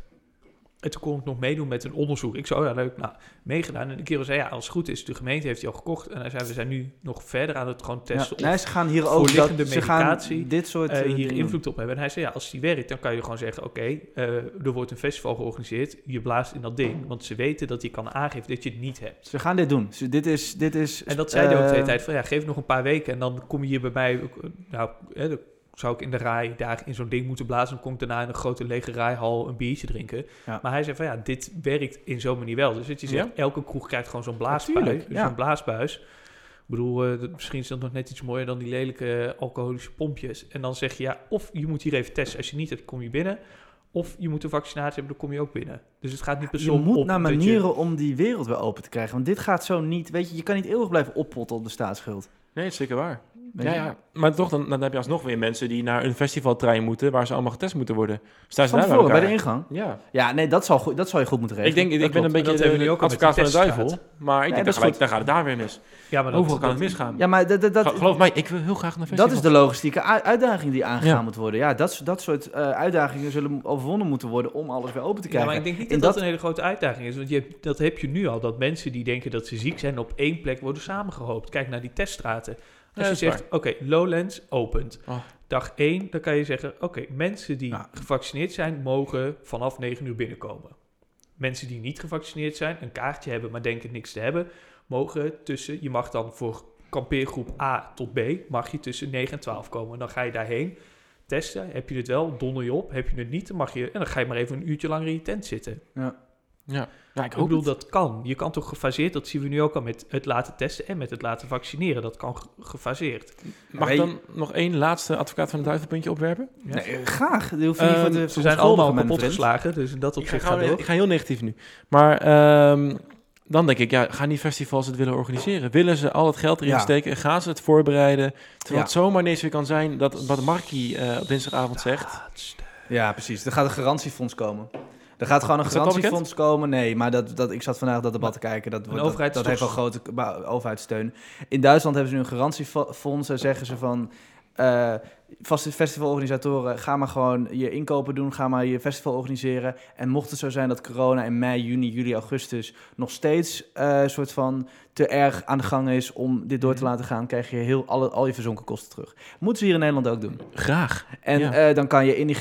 En toen kon ik nog meedoen met een onderzoek. Ik zei, oh ja, leuk, nou, meegedaan. En de kerel zei, ja, als het goed is, de gemeente heeft die al gekocht. En hij zei, we zijn nu nog verder aan het gewoon Ja. testen Nee, of ze gaan hier ook dat, ze gaan dit soort eh, eh, hier dingen invloed op hebben. En hij zei, ja, als die werkt, dan kan je gewoon zeggen, oké, eh, er wordt een festival georganiseerd. Je blaast in dat ding, want ze weten dat je kan aangeven dat je het niet hebt. Ze gaan dit doen. Ze, dit is, dit is. En dat zei hij ook de hele tijd van ja, geef nog een paar weken en dan kom je hier bij mij. Nou, hè, zou ik in de rij daar in zo'n ding moeten blazen. Dan kom ik daarna in een grote lege rijhal een biertje drinken. Ja. Maar hij zei van ja, dit werkt in zo'n manier wel. Dus dat je zegt, Ja? elke kroeg krijgt gewoon zo'n blaasbuis. Ja. Zo'n blaasbuis. Ik bedoel, eh, misschien is dat nog net iets mooier dan die lelijke alcoholische pompjes. En dan zeg je ja, of je moet hier even testen. Als je niet hebt, kom je binnen. Of je moet een vaccinatie hebben, dan kom je ook binnen. Dus het gaat niet per Je moet op naar je- manieren om die wereld weer open te krijgen. Want dit gaat zo niet. Weet je, je kan niet eeuwig blijven oppotten op de staatsschuld. Nee, is zeker waar. Weet Ja, je? ja. Maar toch, dan, dan heb je alsnog weer mensen die naar een festivaltrein moeten... waar ze allemaal getest moeten worden. Staan ze daar bij bij de ingang. Ja. Ja, nee, dat, zal goed, dat zal je goed moeten Ik regelen. denk, ik Dat ben een beetje Dat de nu ook advocaat van de duivel. Maar ik denk, dat dan gaat het daar weer mis. Ja, maar Overal dat, kan het dat, misgaan. Ja, maar dat, dat, dat, Ge- Geloof mij, ik wil heel graag naar dat festivals. is de logistieke uitdaging die aangegaan Ja. moet worden. Ja, dat, dat soort eh, uitdagingen zullen overwonnen moeten worden om alles weer open te Ja, krijgen. maar ik denk niet dat dat, dat- een hele grote uitdaging is. Want je, hebt- dat heb je nu al. Dat mensen die denken dat ze ziek zijn op één plek worden samengehoopt. Kijk naar die teststraten. Als Ja, je zegt, oké, Lowlands opent. Oh. Dag 1, dan kan je zeggen, oké, mensen die gevaccineerd zijn, mogen vanaf 9 uur binnenkomen. Mensen die niet gevaccineerd zijn, een kaartje hebben, maar denken niks te hebben, mogen tussen, je mag dan voor kampeergroep A tot B, mag je tussen 9 en 12 komen. Dan ga je daarheen testen. Heb je het wel, donder je op. Heb je het niet, dan mag je, en dan ga je maar even een uurtje langer in je tent zitten. Ja. Ja, ja ik Ik bedoel, het. dat kan. Je kan toch gefaseerd, dat zien we nu ook al met het laten testen en met het laten vaccineren. Dat kan ge- gefaseerd. Mag ik dan nog één laatste advocaat van de duivelpuntje opwerpen? Ja. Nee, graag. Hoef je niet Ehm, Ze zijn allemaal kapot geslagen, dus in dat Ik ga, opzicht gaat door. ik ga heel negatief nu. Maar ehm, dan denk ik, ja, gaan die festivals het willen organiseren? Willen ze al het geld erin Ja. steken? Gaan ze het voorbereiden? Terwijl Ja. het zomaar ineens weer kan zijn dat wat Markie eh, op dinsdagavond zegt. Ja, precies. Er gaat een garantiefonds komen. Er gaat gewoon een garantiefonds komen. Nee, maar dat, dat, ik zat vandaag dat debat te kijken. Dat, wordt- dat, overheid dat heeft wel grote overheidssteun. In Duitsland hebben ze nu een garantiefonds. En zeggen ze van... eh vaste festivalorganisatoren, ga maar gewoon je inkopen doen. Ga maar je festival organiseren. En mocht het zo zijn dat corona in mei, juni, juli, augustus... nog steeds eh soort van te erg aan de gang is om dit door te Mhm. laten gaan... krijg je heel, alle, al je verzonken kosten terug. Moeten ze hier in Nederland ook doen. Graag. En Ja. eh, dan kan je, in die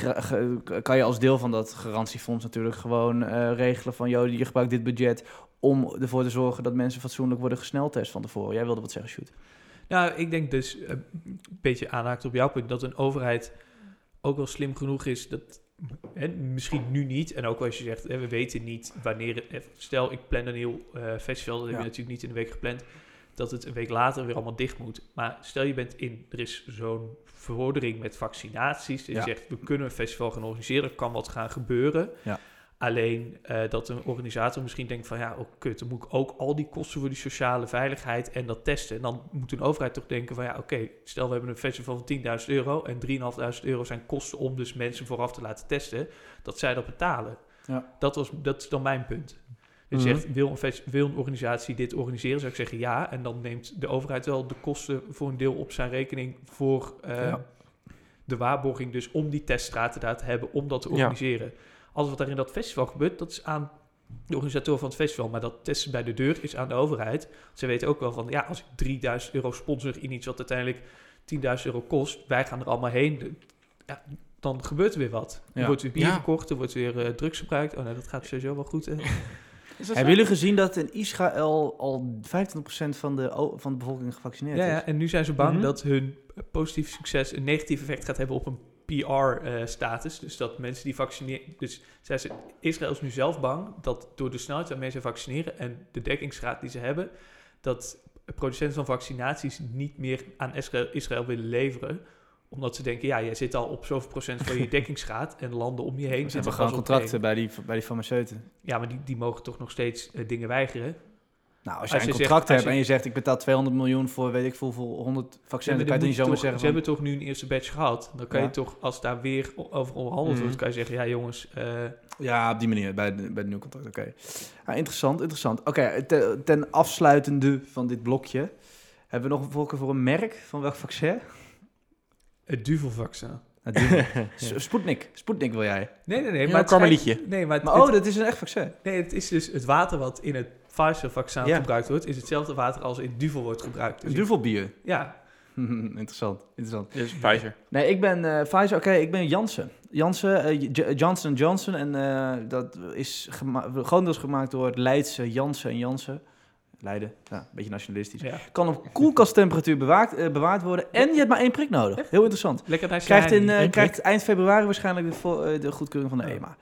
kan je als deel van dat garantiefonds natuurlijk gewoon regelen van... joh, je gebruikt dit budget om ervoor te zorgen dat mensen fatsoenlijk worden gesneltest van tevoren. Jij wilde wat zeggen, Shoot. Nou, ik denk dus, eh, een beetje aanhaakt op jouw punt, dat een overheid ook wel slim genoeg is dat, hè, misschien nu niet, en ook als je zegt, hè, we weten niet wanneer, het, eh, stel ik plan een heel eh, festival, dat heb Ja. je natuurlijk niet in een week gepland, dat het een week later weer allemaal dicht moet. Maar stel je bent in, er is zo'n verordening met vaccinaties, en Ja. je zegt, we kunnen een festival gaan organiseren, er kan wat gaan gebeuren. Ja. Alleen eh, dat een organisator misschien denkt van ja, oh kut, dan moet ik ook al die kosten voor die sociale veiligheid en dat testen. En dan moet een overheid toch denken van ja, oké, stel we hebben een festival van 10.000 euro en 3.500 euro zijn kosten om dus mensen vooraf te laten testen, dat zij dat betalen. Ja. Dat, was, dat is dan mijn punt. Dus je zegt, wil een, fest- wil een organisatie dit organiseren? Zou ik zeggen ja. En dan neemt de overheid wel de kosten voor een deel op zijn rekening voor eh, Ja. de waarborging dus om die teststraten daar te hebben, om dat te Ja. Alles wat er in dat festival gebeurt, dat is aan de organisator van het festival. Maar dat testen bij de deur is aan de overheid. Ze weten ook wel van, ja, als ik 3000 euro sponsor in iets wat uiteindelijk 10.000 euro kost, wij gaan er allemaal heen. de- Ja, dan gebeurt er weer wat. Er Ja. wordt weer bier Ja. verkocht, er wordt weer eh, drugs gebruikt. Oh nee, dat gaat sowieso wel goed. Hebben jullie gezien dat in Israël al 25% van de, van de bevolking gevaccineerd Ja, is? ja, en nu zijn ze bang Mhm. dat hun positief succes een negatief effect gaat hebben op een PR-status. dus dat mensen die vaccineren... Dus zij ze, Israël is nu zelf bang dat door de snelheid waarmee ze vaccineren... en de dekkingsgraad die ze hebben... dat producenten van vaccinaties niet meer aan Israël, Israël willen leveren omdat ze denken, ja, jij zit al op zoveel procent van je dekkingsgraad en landen om je heen. Ze hebben gewoon contracten bij die, bij die farmaceuten. Ja, maar die, die mogen toch nog steeds eh, dingen weigeren. Nou, als je een zegt- contract hebt je- en je zegt ik betaal 200 miljoen voor weet ik veel, voor 100 vaccins, dan maar kan je niet zomaar toch- zeggen Ze van, hebben toch nu een eerste batch gehad. Dan kan Ja. je toch, als daar weer over onderhandeld Mhm. wordt, kan je zeggen, ja jongens, eh, Ja, op die manier, bij, de- bij het nieuwe contract, oké. Ah, interessant, interessant. Oké, te- ten afsluitende van dit blokje, hebben we nog een voorkeur voor een merk van welk vaccin? het duvelvaccin. S- Sputnik, Sputnik wil jij. Nee, nee, nee. Ja, maar een het karmelietje. Nee, maar, het, Maar oh, het- dat is een echt vaccin. nee, het is dus het water wat in het Pfizer-vaccin Ja. gebruikt wordt, is hetzelfde water als in duvel wordt gebruikt. Dus duvelbier. Ja, interessant, interessant. Dus Pfizer. Nee, ik ben eh Pfizer, oké, ik ben Janssen. Janssen, eh, J- Johnson Johnson. En eh, dat is gema grotendeels gemaakt door het Leidse Janssen en Janssen. Leiden, ja, een beetje nationalistisch. ja. Kan op koelkasttemperatuur bewaard, eh, bewaard worden. En je hebt maar één prik nodig. Heel interessant. Lekker Krijgt, in, eh, krijgt eind februari waarschijnlijk de, eh, goedkeuring van de Ja. EMA.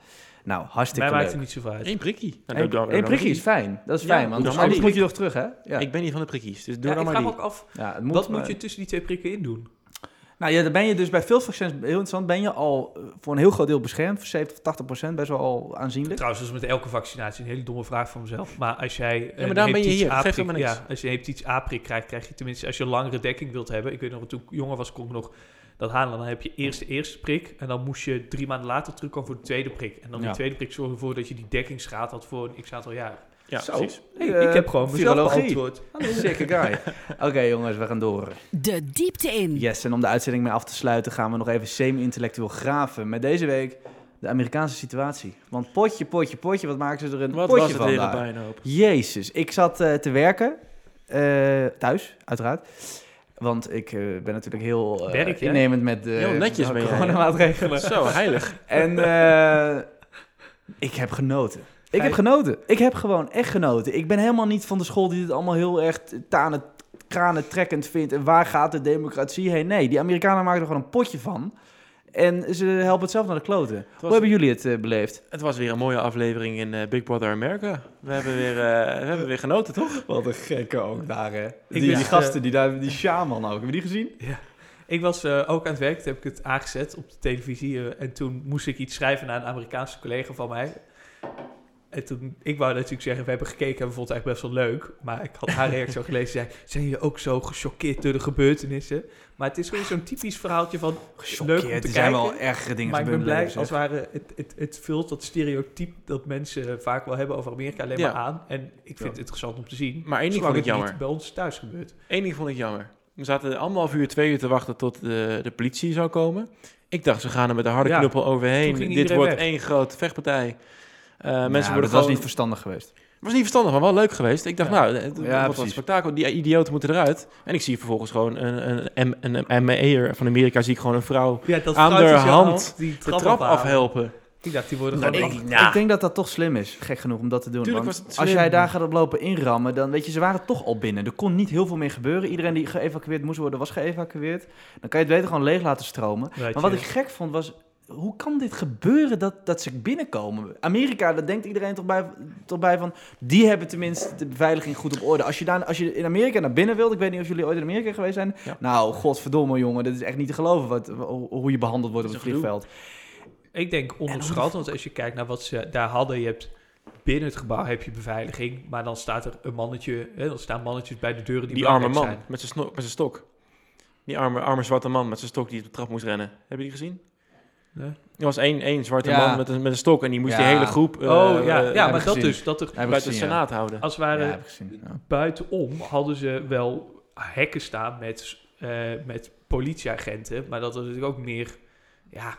Nou, hartstikke Mij maakt leuk. het niet zoveel uit. Eén prikkie. Nou, Eén doe- doe- prikje is fijn. Dat is Ja, fijn, want doe dan anders moet je nog terug, hè? Ja, Ik ben niet van de prikkies, dus doe Ja, dan ik maar vraag die. me ook af, ja het moet, wat moet je tussen die twee prikken in doen? Nou ja, dan ben je dus bij veel vaccins, heel interessant, ben je al eh, voor een heel groot deel beschermd. Voor 70 tot 80 procent, best wel al aanzienlijk. Trouwens, dat is met elke vaccinatie een hele domme vraag van mezelf. Maar als jij maar een daarom ben je hepatitis hier. Geeft A-prik- helemaal niks. Ja, als je een hepatitis A-prik krijgt, krijg je tenminste, als je een langere dekking wilt hebben. Ik weet nog, toen ik jonger was, kon ik nog dat halen. Dan heb je eerst de eerste prik en dan moest je drie maanden later terugkomen voor de tweede prik. En dan Ja. die tweede prik zorgde ervoor dat je die dekkingsgraad had voor een x-aantal jaar. Ja, Zo. precies. Hey, Eh, ik heb gewoon mezelf virologie. beantwoord. Sikke guy. Oké jongens, we gaan door. De diepte in. Yes, en om de uitzending mee af te sluiten gaan we nog even semi-intellectueel graven. Met deze week de Amerikaanse situatie. Want potje, potje, potje, wat maken ze er een Wat potje was het van daar? Jezus, ik zat eh, te werken. eh, thuis, uiteraard. Want ik eh, ben natuurlijk heel eh, Werk innemend met de Heel netjes jij. coronamaatregelen. Zo, heilig. En eh, ik heb genoten. Ik heb genoten. Ik heb gewoon echt genoten. Ik ben helemaal niet van de school die dit allemaal heel erg tanen, kranen trekkend vindt. En waar gaat de democratie heen? Nee, die Amerikanen maken er gewoon een potje van. En ze helpen het zelf naar de kloten. Hoe hebben jullie het eh, beleefd? Het was weer een mooie aflevering in eh, Big Brother America. We hebben weer, eh, we hebben weer genoten, toch? Wat een gekke ook daar, hè? Die, wist, die gasten, die, daar, die shaman ook. Hebben we die gezien? Ik was eh, ook aan het werk, toen heb ik het aangezet op de televisie. en toen moest ik iets schrijven naar een Amerikaanse collega van mij. En toen, ik wou natuurlijk zeggen, we hebben gekeken en we vonden het eigenlijk best wel leuk. Maar ik had haar reactie al gelezen. Zei, zijn jullie ook zo gechoqueerd door de gebeurtenissen? Maar het is gewoon zo'n typisch verhaaltje van... leuk om te er zijn wel ergere dingen maar ik ben blij, als het ware, het, het, het vult dat stereotype dat mensen vaak wel hebben over Amerika alleen Ja. maar aan. En ik vind Ja. het interessant om te zien. Maar één ding vond ik jammer. niet bij ons thuis gebeurt. Eén ding vond ik jammer. We zaten anderhalf uur, twee uur te wachten tot de, de politie zou komen. Ik dacht, ze gaan er met de harde Ja, knuppel overheen. Dit wordt weg. één grote vechtpartij. Eh, Ja, mensen dat worden was gewoon... niet verstandig geweest. was niet verstandig, maar wel leuk geweest. Ik dacht, Ja. nou, het Ja, wordt een precies. spektakel. Die idioten moeten eruit. En ik zie vervolgens gewoon een, een, een, een ME'er van Amerika... zie ik gewoon een vrouw Ja, dat Aan de hand die de trap, afhelpen. Ik dacht, die worden Nou, gewoon... ik- Ja. Ik denk dat dat toch slim is, gek genoeg, om dat te doen. Tuurlijk Want was het als jij daar gaat op lopen inrammen, dan weet je, ze waren toch al binnen. Er kon niet heel veel meer gebeuren. Iedereen die geëvacueerd moest worden, was geëvacueerd. Dan kan je het beter gewoon leeg laten stromen. Weet Maar wat je. ik gek vond was, hoe kan dit gebeuren dat, dat ze binnenkomen? Amerika, daar denkt iedereen toch bij, toch bij van, die hebben tenminste de beveiliging goed op orde. Als je, daar, als je in Amerika naar binnen wilt, ik weet niet of jullie ooit in Amerika geweest zijn. Ja. Nou, godverdomme jongen, dit is echt niet te geloven wat, hoe je behandeld wordt op Dat het vliegveld. Ik denk onderschat, want als je kijkt naar wat ze daar hadden, je hebt binnen het gebouw heb je beveiliging, maar dan staat er een mannetje, hè, dan staan mannetjes bij de deuren die, Die arme man zijn. met zijn sno- met zijn stok. Die arme, arme zwarte man met zijn stok die op de trap moest rennen. Heb je die gezien? Nee? Er was één, één zwarte Ja. man met een, met een stok en die moest Ja. die hele groep eh, oh ja, eh, ja maar dat gezien. dus, dat er buiten de gezien, ja. senaat houden. als het Ja, ware heb ik gezien. ja. buitenom hadden ze wel hekken staan met, eh, met politieagenten, maar dat er natuurlijk ook meer, ja,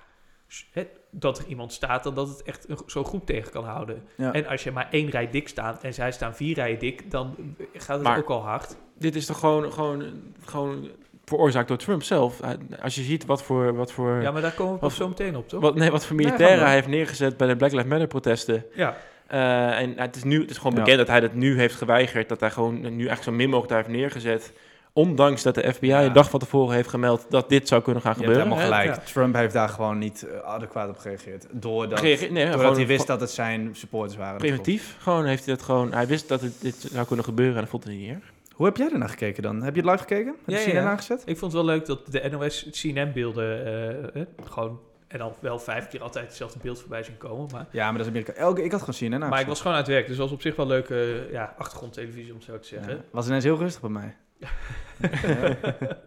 dat er iemand staat dan dat het echt een, zo'n groep tegen kan houden. Ja. En als je maar één rij dik staat en zij staan vier rijen dik, dan gaat het Maar- ook al hard. Dit is toch gewoon, gewoon, gewoon veroorzaakt door Trump zelf. Als je ziet wat voor, wat voor, Ja, maar daar komen we Wat- pas zo meteen op, toch? wat, nee, wat voor militairen hij heeft neergezet bij de Black Lives Matter protesten. Ja, Eh, en het is, nu, het is gewoon Ja. bekend dat hij dat nu heeft geweigerd. Dat hij gewoon nu eigenlijk zo min mogelijk daar heeft neergezet. Ondanks dat de FBI Ja. een dag van tevoren heeft gemeld dat dit zou kunnen gaan Je hebt gebeuren. helemaal gelijk. Trump heeft daar gewoon niet eh, adequaat op gereageerd. Doordat, nee, doordat gewoon hij wist dat het zijn supporters waren. Preventief, gewoon heeft hij dat gewoon. Hij wist dat het, dit zou kunnen gebeuren en dat vond hij niet erg. Hoe heb jij ernaar gekeken dan? Heb je het live gekeken? Heb je Ja, CNN ja. aangezet? Ik vond het wel leuk dat de NOS CNN-beelden eh, eh, gewoon... En dan wel vijf keer altijd hetzelfde beeld voorbij zien komen. Maar, Ja, maar dat is Amerika. Elke, ik had gewoon CNN aangezet. maar ik was gewoon uit werk. Dus was op zich wel leuke ja, achtergrondtelevisie, om zo te zeggen. Was ineens heel rustig bij mij.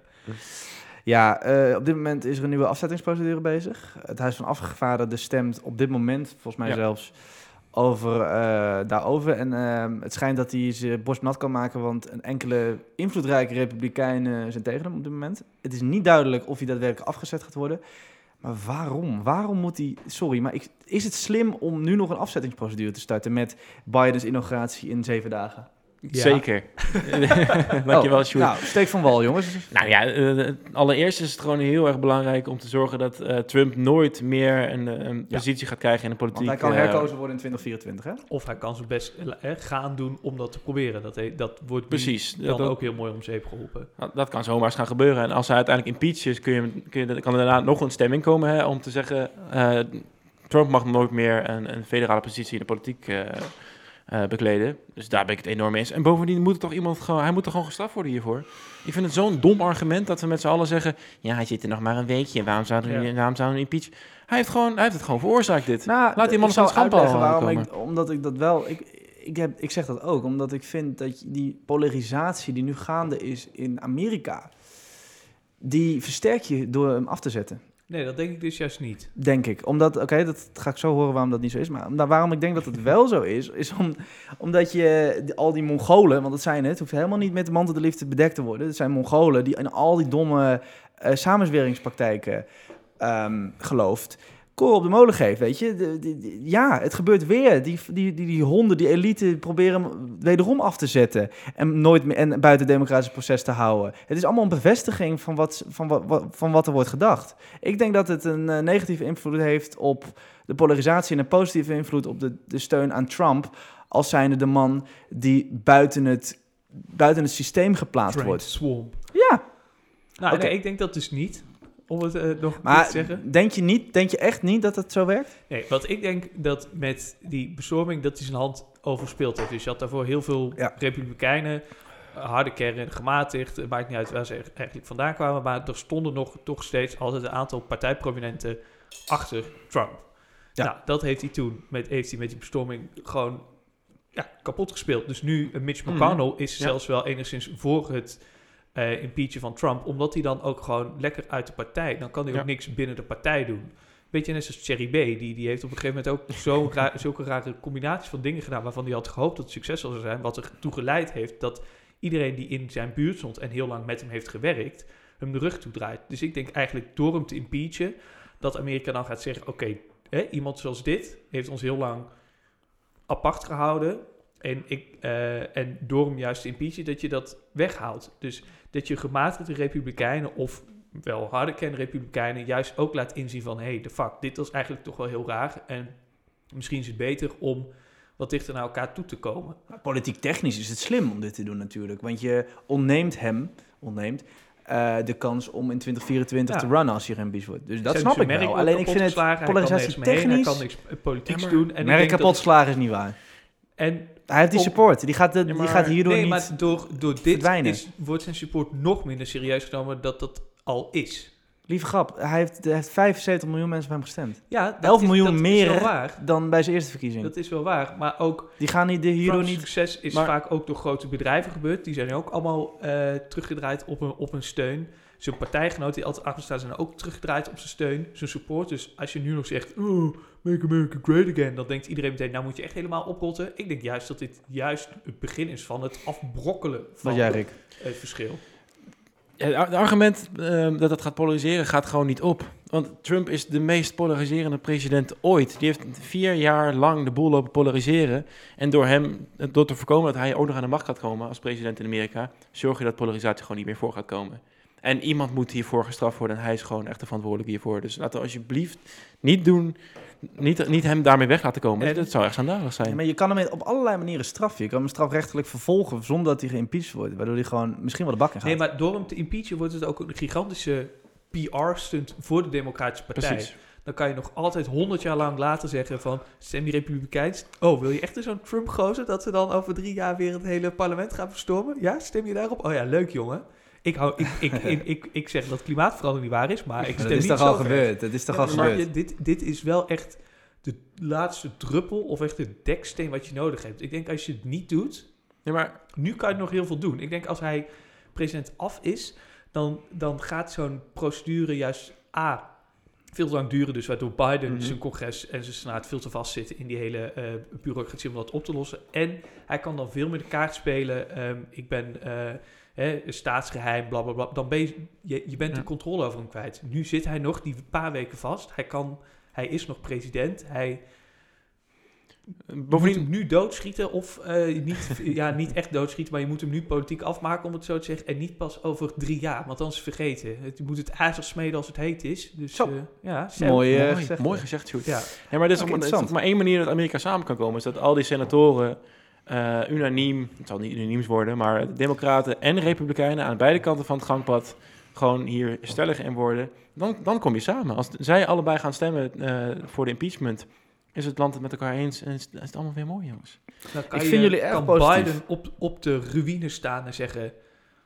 ja, eh, op dit moment is er een nieuwe afzettingsprocedure bezig. Het Huis van Afgevaardigden stemt op dit moment, volgens mij Ja. zelfs, over, eh, daarover. En ehm, het schijnt dat hij zijn borst nat kan maken, want een enkele invloedrijke republikeinen zijn tegen hem op dit moment. Het is niet duidelijk of hij daadwerkelijk afgezet gaat worden. Maar waarom? Waarom moet hij... Sorry, maar is het slim om nu nog een afzettingsprocedure te starten met Bidens inauguratie in zeven dagen? Ja. Zeker. Dankjewel, Oh, Sjoerd. Nou, steek van wal, jongens. Nou ja, eh, allereerst is het gewoon heel erg belangrijk om te zorgen dat eh, Trump nooit meer een, eh, een Ja. positie gaat krijgen in de politiek. Want hij kan eh, herkozen worden in 2024, hè? Of hij kan zijn best eh, gaan doen om dat te proberen. Dat, he- dat wordt Precies. dan Dat, dat, ook heel mooi om zeep geholpen. dat kan zomaar eens gaan gebeuren. En als hij uiteindelijk impeached is, kun je, kun je, kan er daarna nog een stemming komen hè, om te zeggen... eh, Trump mag nooit meer een, een federale positie in de politiek eh, eh, bekleden. Dus daar ben ik het enorm mee eens. En bovendien moet er toch iemand gewoon, hij moet er gewoon gestraft worden hiervoor. Ik vind het zo'n dom argument dat we met z'n allen zeggen... Ja, hij zit er nog maar een weekje. Waarom zouden we, Ja. waarom zouden we impeach? Hij heeft, gewoon, hij heeft het gewoon veroorzaakt, dit. Nou, Laat die man eens zou aan het omdat ik dat wel... Ik, ik, heb, ik zeg dat ook, omdat ik vind dat je- die polarisatie die nu gaande is in Amerika... die versterk je door hem af te zetten. Nee, dat denk ik dus juist niet. Denk ik. Omdat, oké, dat ga ik zo horen waarom dat niet zo is. Maar waarom ik denk dat het wel zo is, is om, omdat je al die Mongolen, want dat zijn het, hoeft helemaal niet met de mantel de liefde bedekt te worden. Het zijn Mongolen die in al die domme eh samenzweringspraktijken ehm, gelooft. Kool op de molen geeft, weet je. De- de- de- ja, het gebeurt weer. Die, die, die, die honden, die elite proberen hem wederom af te zetten. En, nooit meer, en buiten het democratische proces te houden. Het is allemaal een bevestiging van wat, van wat, van wat er wordt gedacht. Ik denk dat het een eh, negatieve invloed heeft op de polarisatie en een positieve invloed op de, de steun aan Trump. Als zijnde de man die buiten het, buiten het systeem geplaatst Trained wordt. Swamp. Ja, Nou, nee, ik denk dat dus niet. Om het eh, nog maar te zeggen. denk je, niet, denk je echt niet dat het zo werkt? Nee, wat ik denk dat met die bestorming dat hij zijn hand overspeeld heeft. Dus je had daarvoor heel veel Ja. republikeinen, harde kern, gematigd. Het maakt niet uit waar ze eigenlijk vandaan kwamen. Maar er stonden nog toch steeds altijd een aantal partijprominenten achter Trump. Ja. Nou, dat heeft hij toen met, heeft hij met die bestorming gewoon ja, kapot gespeeld. Dus nu, eh, Mitch Mhm. McConnell is Ja. zelfs wel enigszins voor het eh impeachen van Trump. Omdat hij dan ook gewoon lekker uit de partij... Dan kan hij Ja. ook niks binnen de partij doen. Beetje net zoals Cherry B. Die, die heeft op een gegeven moment ook zo ra zulke rare combinaties van dingen gedaan... waarvan hij had gehoopt dat het succesvol zou zijn. Wat ertoe geleid heeft dat iedereen die in zijn buurt stond... en heel lang met hem heeft gewerkt, hem de rug toedraait. Dus ik denk eigenlijk door hem te impeachen... dat Amerika dan gaat zeggen... oké, hè, iemand zoals dit heeft ons heel lang apart gehouden... En, ik, eh, en door hem juist te impeachen, dat je dat weghaalt. Dus dat je gematigde republikeinen of wel harde kernrepublikeinen juist ook laat inzien van... hé, hey, de fuck, dit was eigenlijk toch wel heel raar. En misschien is het beter om wat dichter naar elkaar toe te komen. Politiek technisch is het slim om dit te doen natuurlijk. Want je ontneemt hem, ontneemt, eh, de kans om in 2024 Ja. te runnen als hij geïmpeached wordt. Dus dat Zijn snap ik wel. Alleen ik vind het polarisatie heen, technisch... Hij kan niks eh, politieks Ja, doen. En ik Merk denk dat- kapotslagen is niet waar. En Hij heeft die support. Die gaat, de, Ja, die gaat hierdoor nee, niet... maar door, door dit verdwijnen. is, wordt zijn support nog minder serieus genomen dat dat al is. Lieve grap, hij heeft, hij heeft 75 miljoen mensen bij hem gestemd. Ja, dat 11 is, miljoen dat meer waar. dan bij zijn eerste verkiezing. Dat is wel waar. Maar ook Die gaan niet, hierdoor Trumps niet... succes is Maar- vaak ook door grote bedrijven gebeurd. Die zijn ook allemaal eh, teruggedraaid op een, op een steun. Zijn partijgenoten die altijd achter staan zijn ook teruggedraaid op zijn steun, zijn support. Dus als je nu nog zegt, oh, make America great again, dan denkt iedereen meteen, nou moet je echt helemaal oprotten. Ik denk juist dat dit juist het begin is van het afbrokkelen van Wat jij, Rick? het verschil. Ja, het argument ehm, dat het gaat polariseren gaat gewoon niet op. Want Trump is de meest polariserende president ooit. Die heeft vier jaar lang de boel lopen polariseren. En door hem, door te voorkomen dat hij ook nog aan de macht gaat komen als president in Amerika, zorg je dat polarisatie gewoon niet meer voor gaat komen. En iemand moet hiervoor gestraft worden en hij is gewoon echt de verantwoordelijke hiervoor. Dus laten we alsjeblieft niet doen, niet, niet hem daarmee weg laten komen. En- dat zou echt schandalig zijn. Ja, maar je kan hem op allerlei manieren straffen. Je kan hem strafrechtelijk vervolgen zonder dat hij geïmpeached wordt. Waardoor hij gewoon misschien wel de bak in gaat. Nee, maar door hem te impeachen wordt het ook een gigantische PR-stunt voor de Democratische Partij. Precies. Dan kan je nog altijd honderd jaar lang later zeggen van... stem die Republikeins... Oh, wil je echt zo'n Trump-gozer... dat ze dan over drie jaar weer het hele parlement gaan verstormen? Ja, stem je daarop? Oh ja, leuk jongen. Ik, hou, ik, ik, ik, ik, ik zeg dat klimaatverandering niet waar is, maar ik Maar stem dat is toch al gebeurd? Dat is toch Ja, al gebeurd? dit, dit is wel echt de laatste druppel of echt de deksteen wat je nodig hebt. Ik denk als je het niet doet, Nee, maar nu kan je nog heel veel doen. Ik denk als hij president af is, dan, dan gaat zo'n procedure juist A. Veel te lang duren, dus waardoor Biden Mhm. zijn congres en zijn senaat veel te vast zitten in die hele eh bureaucratie om dat op te lossen. En hij kan dan veel meer de kaart spelen. Ehm, ik ben eh, hè, staatsgeheim, bla bla bla. Dan ben je, je, je bent Ja. de controle over hem kwijt. Nu zit hij nog die paar weken vast. Hij, kan, hij is nog president. Hij moet bovendien, hem nu doodschieten of eh, niet, ja, niet echt doodschieten, maar je moet hem nu politiek afmaken, om het zo te zeggen. En niet pas over drie jaar, want dan is het vergeten. Het, je moet het ijzer smeden als het heet is. Dus Zo. eh, ja, Sam. Mooi, eh, mooi, gezegd. mooi gezegd, Sjoerd. Ja. Ja, maar er is, is interessant. maar één manier dat Amerika samen kan komen. Is dat al die senatoren eh, unaniem, het zal niet unaniems worden, maar democraten en republikeinen aan beide kanten van het gangpad gewoon hier stellig in worden. Dan, dan kom je samen. Als zij allebei gaan stemmen eh, voor de impeachment, is het land het met elkaar eens en is, is het allemaal weer mooi, jongens. Dan kan Ik je- vind jullie erg kan positief. Biden op, op de ruïne staan en zeggen,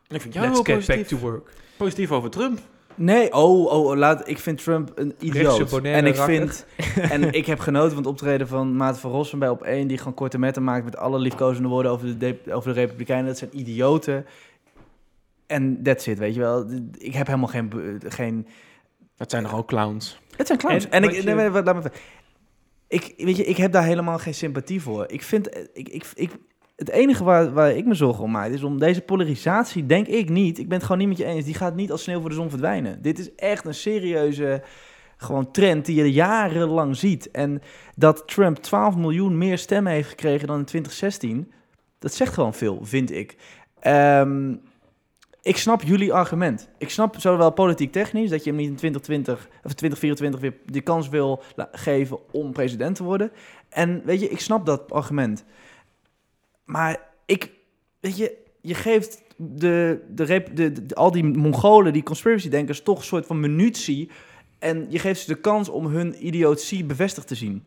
Ik vind jou let's get back positief, to work. positief over Trump. Nee, oh, oh, oh, laat, ik vind Trump een idioot. En ik vind, en ik heb genoten van het optreden van Maarten van Rossum bij op één, die gewoon korte metten maakt met alle liefkozende woorden over de, over de Republikeinen. Dat zijn idioten. En that's it, weet je wel. Ik heb helemaal geen, geen Dat zijn nog ook clowns. Het zijn clowns. En En, ik, je- nee, laat me ik, weet je, ik heb daar helemaal geen sympathie voor. Ik vind, eh, ik, ik, ik, het enige waar, waar ik me zorgen om maak, is om deze polarisatie, denk ik niet, ik ben het gewoon niet met je eens, die gaat niet als sneeuw voor de zon verdwijnen. Dit is echt een serieuze gewoon trend die je jarenlang ziet. En dat Trump 12 miljoen meer stemmen heeft gekregen dan in 2016, dat zegt gewoon veel, vind ik. Ehm, ik snap jullie argument. Ik snap zowel politiek technisch dat je hem niet in 2020 of 2024 weer de kans wil geven om president te worden. En weet je, ik snap dat argument. Maar ik, weet je, je geeft de, de, rep- de, de- al die Mongolen, die conspiracy-denkers, toch een soort van munitie. En je geeft ze de kans om hun idiotie bevestigd te zien.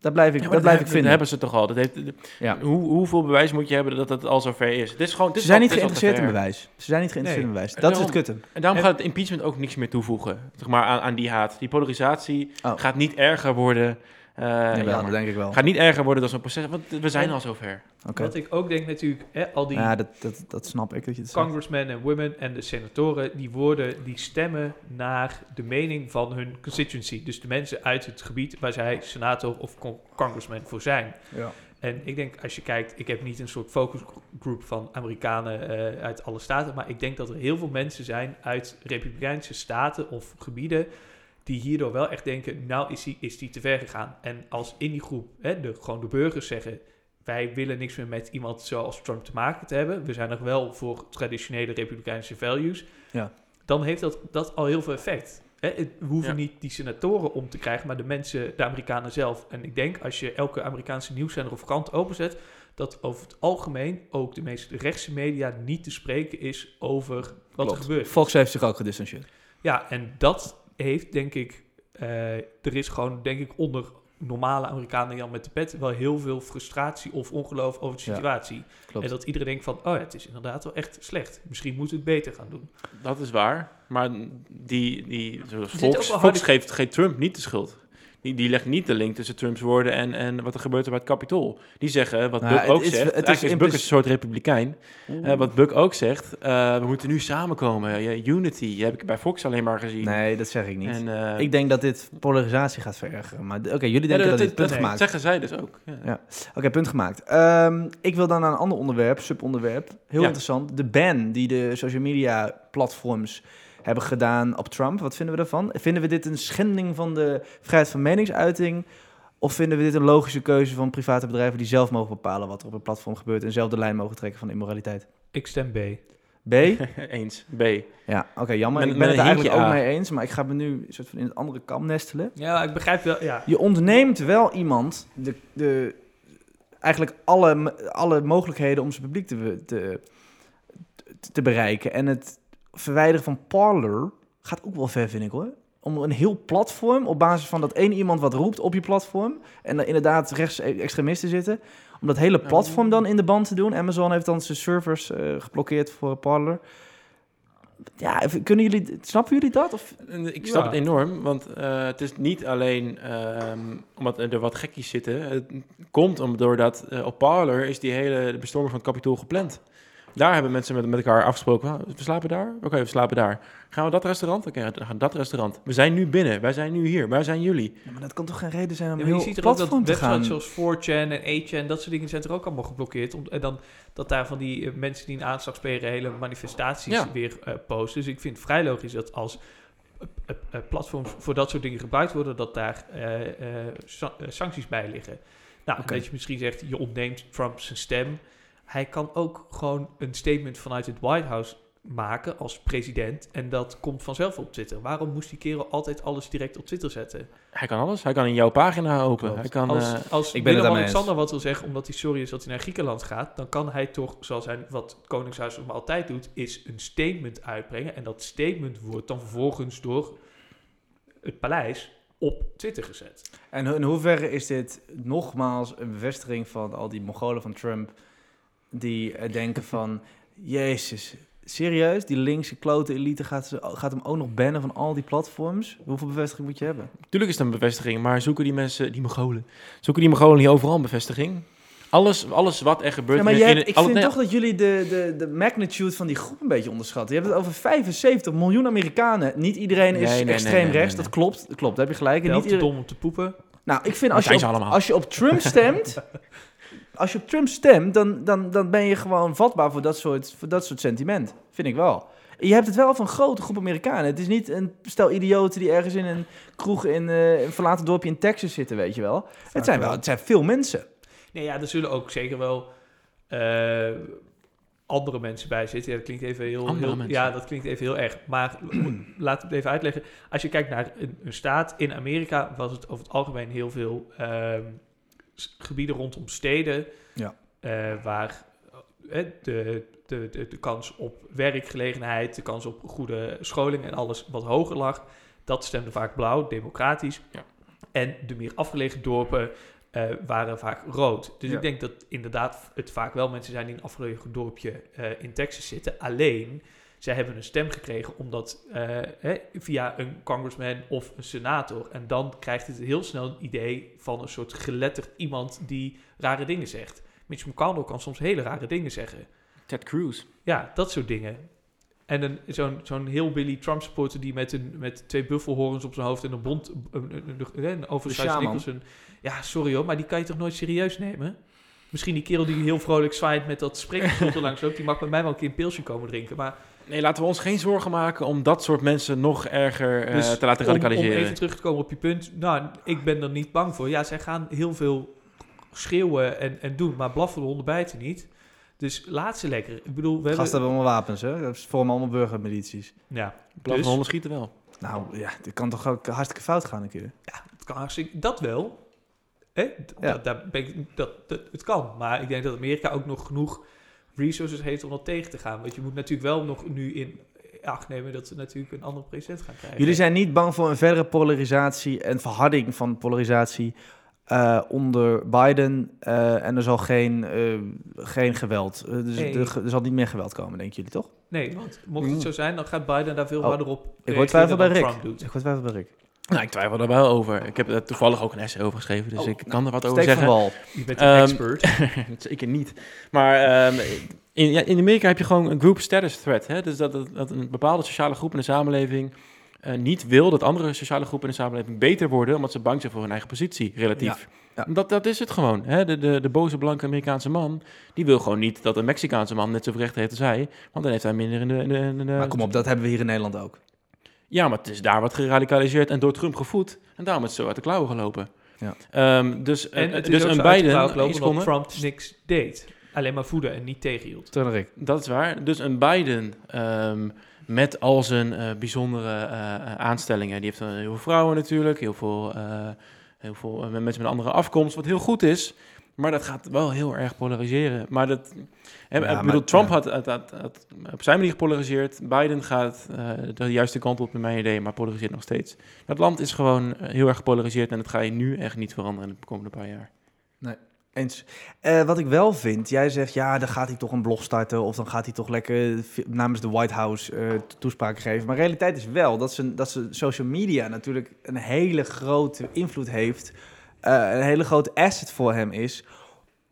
Dat blijf ik, Ja, dat blijf ik dat vinden. hebben ze toch al. Dat heeft, Ja. hoe, hoeveel bewijs moet je hebben dat het al zover is? Dit is gewoon, dit Ze zijn al- niet geïnteresseerd in bewijs. Ze zijn niet geïnteresseerd Nee. in bewijs. Dat is het kutte. En daarom En- gaat het impeachment ook niks meer toevoegen zeg maar, aan, aan die haat. Die polarisatie Oh. gaat niet erger worden. Eh, jammer. dat denk ik wel. gaat niet erger worden dan zo'n proces, want we zijn En- al zover. Wat ik ook denk natuurlijk, hè, al die Ja, dat, dat, dat snap ik dat je het zegt. congressmen en women en de senatoren, die worden, die stemmen naar de mening van hun constituency. Dus de mensen uit het gebied waar zij senator of con- congressman voor zijn. Ja. En ik denk, als je kijkt, ik heb niet een soort focusgroep van Amerikanen eh, uit alle staten, maar ik denk dat er heel veel mensen zijn uit republikeinse staten of gebieden die hierdoor wel echt denken, nou is die, is die te ver gegaan. En als in die groep, hè, de, gewoon de burgers zeggen, wij willen niks meer met iemand zoals Trump te maken te hebben, we zijn nog wel voor traditionele republikeinse values, Ja. dan heeft dat, dat al heel veel effect. Hè, het- we hoeven Ja. niet die senatoren om te krijgen, maar de mensen, de Amerikanen zelf. En ik denk, als je elke Amerikaanse nieuwszender of krant openzet, dat over het algemeen ook de meest rechtse media niet te spreken is over wat Klopt. er gebeurt. Fox heeft zich ook gedistanceerd. Ja, en dat heeft denk ik, eh, er is gewoon denk ik onder normale Amerikanen Jan met de pet wel heel veel frustratie of ongeloof over de Ja, situatie. Klopt. En dat iedereen denkt van, oh ja, het is inderdaad wel echt slecht. Misschien moeten we het beter gaan doen. Dat is waar, maar die, die harde- geeft, geeft Trump niet de schuld. Die, die legt niet de link tussen Trumps woorden en, en wat er gebeurt er bij het Capitool. Die zeggen, wat Nou, Buck ook is- zegt, het is eigenlijk is Buck principe- een soort republikein. Eh, wat Buck ook zegt, eh, we moeten nu samenkomen. Ja, unity, heb ik bij Fox alleen maar gezien. Nee, dat zeg ik niet. En, eh, ik denk dat dit polarisatie gaat verergeren. Maar oké, jullie ja, denken dat, dit punt dat gemaakt. zeggen zij dus ook. Ja. Ja. Oké, punt gemaakt. Ehm, ik wil dan naar een ander onderwerp, subonderwerp. Heel interessant. De ban die de social media platforms hebben gedaan op Trump. Wat vinden we daarvan? Vinden we dit een schending van de vrijheid van meningsuiting? Of vinden we dit een logische keuze van private bedrijven die zelf mogen bepalen wat er op een platform gebeurt en zelf de lijn mogen trekken van immoraliteit? Ik stem B. B? Eens. B. Ja, oké, jammer. Met- ik ben het er eigenlijk ook mee eens, maar ik ga me nu een soort van in het andere kam nestelen. Ja, ik begrijp wel. Ja. Je ontneemt wel iemand de, de, eigenlijk alle, alle mogelijkheden om zijn publiek te, te, te bereiken. En het verwijderen van Parler gaat ook wel ver, vind ik hoor. Om een heel platform, op basis van dat één iemand wat roept op je platform... en er inderdaad rechtsextremisten zitten... om dat hele platform dan in de band te doen. Amazon heeft dan zijn servers eh, geblokkeerd voor Parler. Ja, kunnen jullie, snappen jullie dat? Of, Ik snap Ja. het enorm, want eh, het is niet alleen ehm, omdat er wat gekkies zitten. Het komt om, doordat eh, op Parler is die hele de bestorming van het kapitool gepland. Daar hebben mensen met, met elkaar afgesproken. "Ah, We slapen daar? Oké, we slapen daar. Gaan we dat restaurant? Oké, we gaan dat restaurant. We zijn nu binnen. Wij zijn nu hier. Waar zijn jullie? ja, maar dat kan toch geen reden zijn om Ja, maar je heel ziet er ook dat te gaan... websites zoals 4chan en 8chan, dat soort dingen zijn er ook allemaal geblokkeerd. Om, en dan dat daar van die eh, mensen die een aanslag spelen hele manifestaties Ja. weer eh, posten. Dus ik vind het vrij logisch dat als eh, eh, eh, platforms voor dat soort dingen gebruikt worden, dat daar eh, eh, sa- eh, sancties bij liggen. Nou, Oké. dat je misschien zegt, je ontneemt Trump zijn stem. Hij kan ook gewoon een statement vanuit het White House maken als president. En dat komt vanzelf op Twitter. Waarom moest die kerel altijd alles direct op Twitter zetten? Hij kan alles. Hij kan in jouw pagina open. Hij kan, Als, eh, als ik ben Willem-Alexander wat wil zeggen, omdat hij sorry is dat hij naar Griekenland gaat, dan kan hij toch, zoals hij, wat het Koningshuis nog maar altijd doet, is een statement uitbrengen. En dat statement wordt dan vervolgens door het paleis op Twitter gezet. En in hoeverre is dit nogmaals een bevestiging van al die Mongolen van Trump... die eh, denken van, jezus, serieus? Die linkse klote elite gaat, ze- gaat hem ook nog bannen van al die platforms? Hoeveel bevestiging moet je hebben? Tuurlijk is het een bevestiging, maar zoeken die mensen, die Mongolen, zoeken die Mongolen niet overal een bevestiging? Alles, alles wat er gebeurt Ja, maar jij, in ik alle- vind nee, toch dat jullie de, de, de magnitude van die groep een beetje onderschatten. Je hebt het over 75 miljoen Amerikanen. Niet iedereen is Nee, nee, nee, extreem rechts. Dat klopt, dat klopt. Daar heb je gelijk. En niet te dom om te poepen. Nou, ik vind als je, op, als je op Trump stemt, als je op Trump stemt, dan, dan, dan ben je gewoon vatbaar voor dat, soort, voor dat soort sentiment. Vind ik wel. Je hebt het wel van een grote groep Amerikanen. Het is niet een stel idioten die ergens in een kroeg in eh, een verlaten dorpje in Texas zitten, weet je wel. Het zijn, wel, het zijn veel mensen. Nee, ja, er zullen ook zeker wel eh, andere mensen bij zitten. Ja, dat klinkt even heel, heel ja, dat klinkt even heel erg. Maar laat ik het even uitleggen. Als je kijkt naar een, een staat in Amerika, was het over het algemeen heel veel ehm, gebieden rondom steden, Ja. eh, waar eh, de, de, de, de kans op werkgelegenheid, de kans op goede scholing en alles wat hoger lag. Dat stemde vaak blauw, democratisch. Ja. En de meer afgelegen dorpen eh, waren vaak rood. Dus Ja. ik denk dat inderdaad het vaak wel mensen zijn die in een afgelegen dorpje eh, in Texas zitten. Alleen, zij hebben een stem gekregen omdat eh, hè, via een congressman of een senator. En dan krijgt het heel snel een idee van een soort geletterd iemand die rare dingen zegt. Mitch McConnell kan soms hele rare dingen zeggen. Ted Cruz. Ja, dat soort dingen. En een, zo'n, zo'n heel Billy Trump supporter die met, een, met twee buffelhorens op zijn hoofd en een bond, een, een, een, een oversized shaman. Nicholson. Ja, sorry hoor, maar die kan je toch nooit serieus nemen? Misschien die kerel die heel vrolijk zwaait met dat spreekgevoel er langs loopt, die mag bij mij wel een keer een pilsje komen drinken. Maar Nee, laten we ons geen zorgen maken om dat soort mensen nog erger eh, Dus te laten om, om radicaliseren. even terug te komen op je punt. Nou, ik ben er niet bang voor. Ja, zij gaan heel veel schreeuwen en, en doen, maar blaffen de honden bijten niet. Dus laat ze lekker. Ik bedoel, we hebben... Gasten hebben allemaal wapens, hè? Dat vormen allemaal burgermilities. Ja, Blaffen dus- honden schieten wel. Nou ja, dit kan toch ook hartstikke fout gaan een keer. Het kan hartstikke, dat wel. Hè? Ja. dat, daar ben ik, dat, dat, het kan. Maar ik denk dat Amerika ook nog genoeg resources heeft om dat tegen te gaan. Want je moet natuurlijk wel nog nu in acht nemen dat ze natuurlijk een andere president gaan krijgen. Jullie zijn niet bang voor een verdere polarisatie en verharding van polarisatie eh, onder Biden. eh, en er zal geen, eh, geen geweld. dus Nee. er, er zal niet meer geweld komen, denken jullie toch? Nee, want mocht het zo zijn, dan gaat Biden daar veel Oh, harder op Ik reageren twijfel bij Rick. Trump doet. Ik hoor twijfel bij Rick. Nou, ik twijfel daar wel over. Ik heb er toevallig ook een essay over geschreven, dus Oh, ik kan er wat over van zeggen. wal. Je bent een Ehm, expert. Zeker niet. Maar ehm, in, ja, in Amerika heb je gewoon een group status threat. Hè? Dus dat, dat, dat een bepaalde sociale groep in de samenleving eh, niet wil dat andere sociale groepen in de samenleving beter worden, omdat ze bang zijn voor hun eigen positie, relatief. Ja, Dat, dat is het gewoon. Hè? De, de, de boze blanke Amerikaanse man, die wil gewoon niet dat een Mexicaanse man net zoveel rechten heeft als hij, want dan heeft hij minder in de... In de, in de Maar kom op, dat hebben we hier in Nederland ook. Ja, maar het is daar wat geradicaliseerd en door Trump gevoed. En daarom is het zo uit de klauwen gelopen. Ja. Ehm, dus En eh, het dus is ook een Biden, lopen iets omdat komen. Trump niks deed. alleen maar voeden en niet tegenhield. Dat is waar. Dus een Biden ehm, met al zijn eh, bijzondere eh, aanstellingen. Die heeft dan heel veel vrouwen natuurlijk, heel veel, eh, heel veel mensen met een andere afkomst, wat heel goed is. Maar dat gaat wel heel erg polariseren. Maar dat, hè, Ja, ik maar- bedoel, Trump ja. had, had, had, had op zijn manier gepolariseerd. Biden gaat eh, de juiste kant op, naar mijn idee, maar polariseert nog steeds. Dat land is gewoon eh, heel erg gepolariseerd en dat ga je nu echt niet veranderen in de komende paar jaar. Eens. Eh, wat ik wel vind, jij zegt ja, dan gaat hij toch een blog starten of dan gaat hij toch lekker namens de White House eh, to- toespraken geven. Maar de realiteit is wel dat, ze, dat ze social media natuurlijk een hele grote invloed heeft, een hele grote asset voor hem is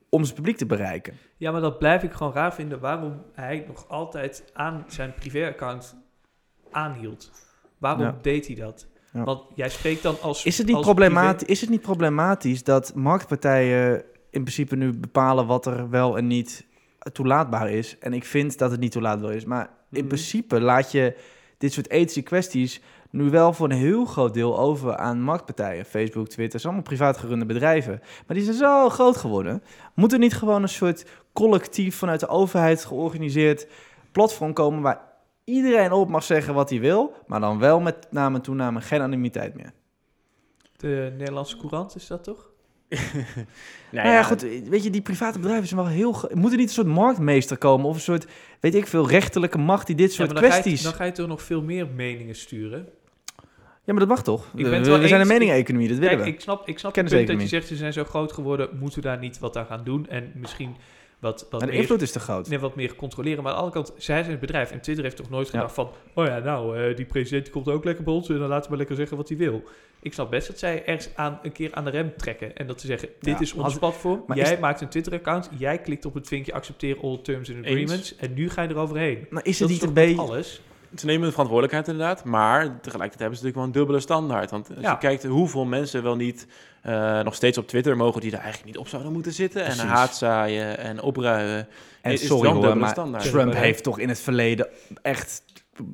om zijn publiek te bereiken. Ja, maar dat blijf ik gewoon raar vinden waarom hij nog altijd aan zijn privéaccount aanhield. Waarom Ja. deed hij dat? Ja. Want jij spreekt dan als. Is het, niet problematisch, is het niet problematisch dat marktpartijen in principe nu bepalen wat er wel en niet toelaatbaar is? En ik vind dat het niet toelaatbaar is. Maar in Mhm. principe laat je dit soort ethische kwesties nu wel voor een heel groot deel over aan marktpartijen. Facebook, Twitter, zijn allemaal privaat gerunde bedrijven. Maar die zijn zo groot geworden. Moet er niet gewoon een soort collectief vanuit de overheid georganiseerd platform komen waar iedereen op mag zeggen wat hij wil, maar dan wel met naam en toename geen anonimiteit meer? De Nederlandse Courant is dat toch? Nou ja, goed, weet je, die private bedrijven zijn wel heel... Moet er niet een soort marktmeester komen of een soort, weet ik veel, rechterlijke macht die dit soort maar dan ga, je, kwesties... dan ga je toch nog veel meer meningen sturen. Ja, maar dat mag toch? ben het we wel we zijn een meningeneconomie, dat willen Kijk, we. ik snap, ik snap het punt dat je zegt ze zijn zo groot geworden, moeten we daar niet wat aan gaan doen en misschien wat, wat Maar de meer invloed is te groot. nee, wat meer controleren. Maar aan de andere kant, zij zijn het bedrijf. En Twitter heeft toch nooit Ja. gedacht van... oh ja, nou, eh, die president die komt ook lekker bij ons... en dan laten we maar lekker zeggen wat hij wil. Ik snap best dat zij ergens aan, een keer aan de rem trekken. En dat ze zeggen, dit Ja, is ons als- platform. maar jij is- maakt een Twitter-account. Jij klikt op het vinkje accepteer all terms and Eens. agreements. En nu ga je eroverheen. Maar is het niet een beetje... alles? Ze nemen de verantwoordelijkheid inderdaad, maar tegelijkertijd hebben ze natuurlijk wel een dubbele standaard. Want als Ja. je kijkt hoeveel mensen wel niet eh, nog steeds op Twitter mogen die er eigenlijk niet op zouden moeten zitten. Precies. En haat zaaien en opruien. En is sorry een hoor, maar standaard. Trump heeft toch in het verleden echt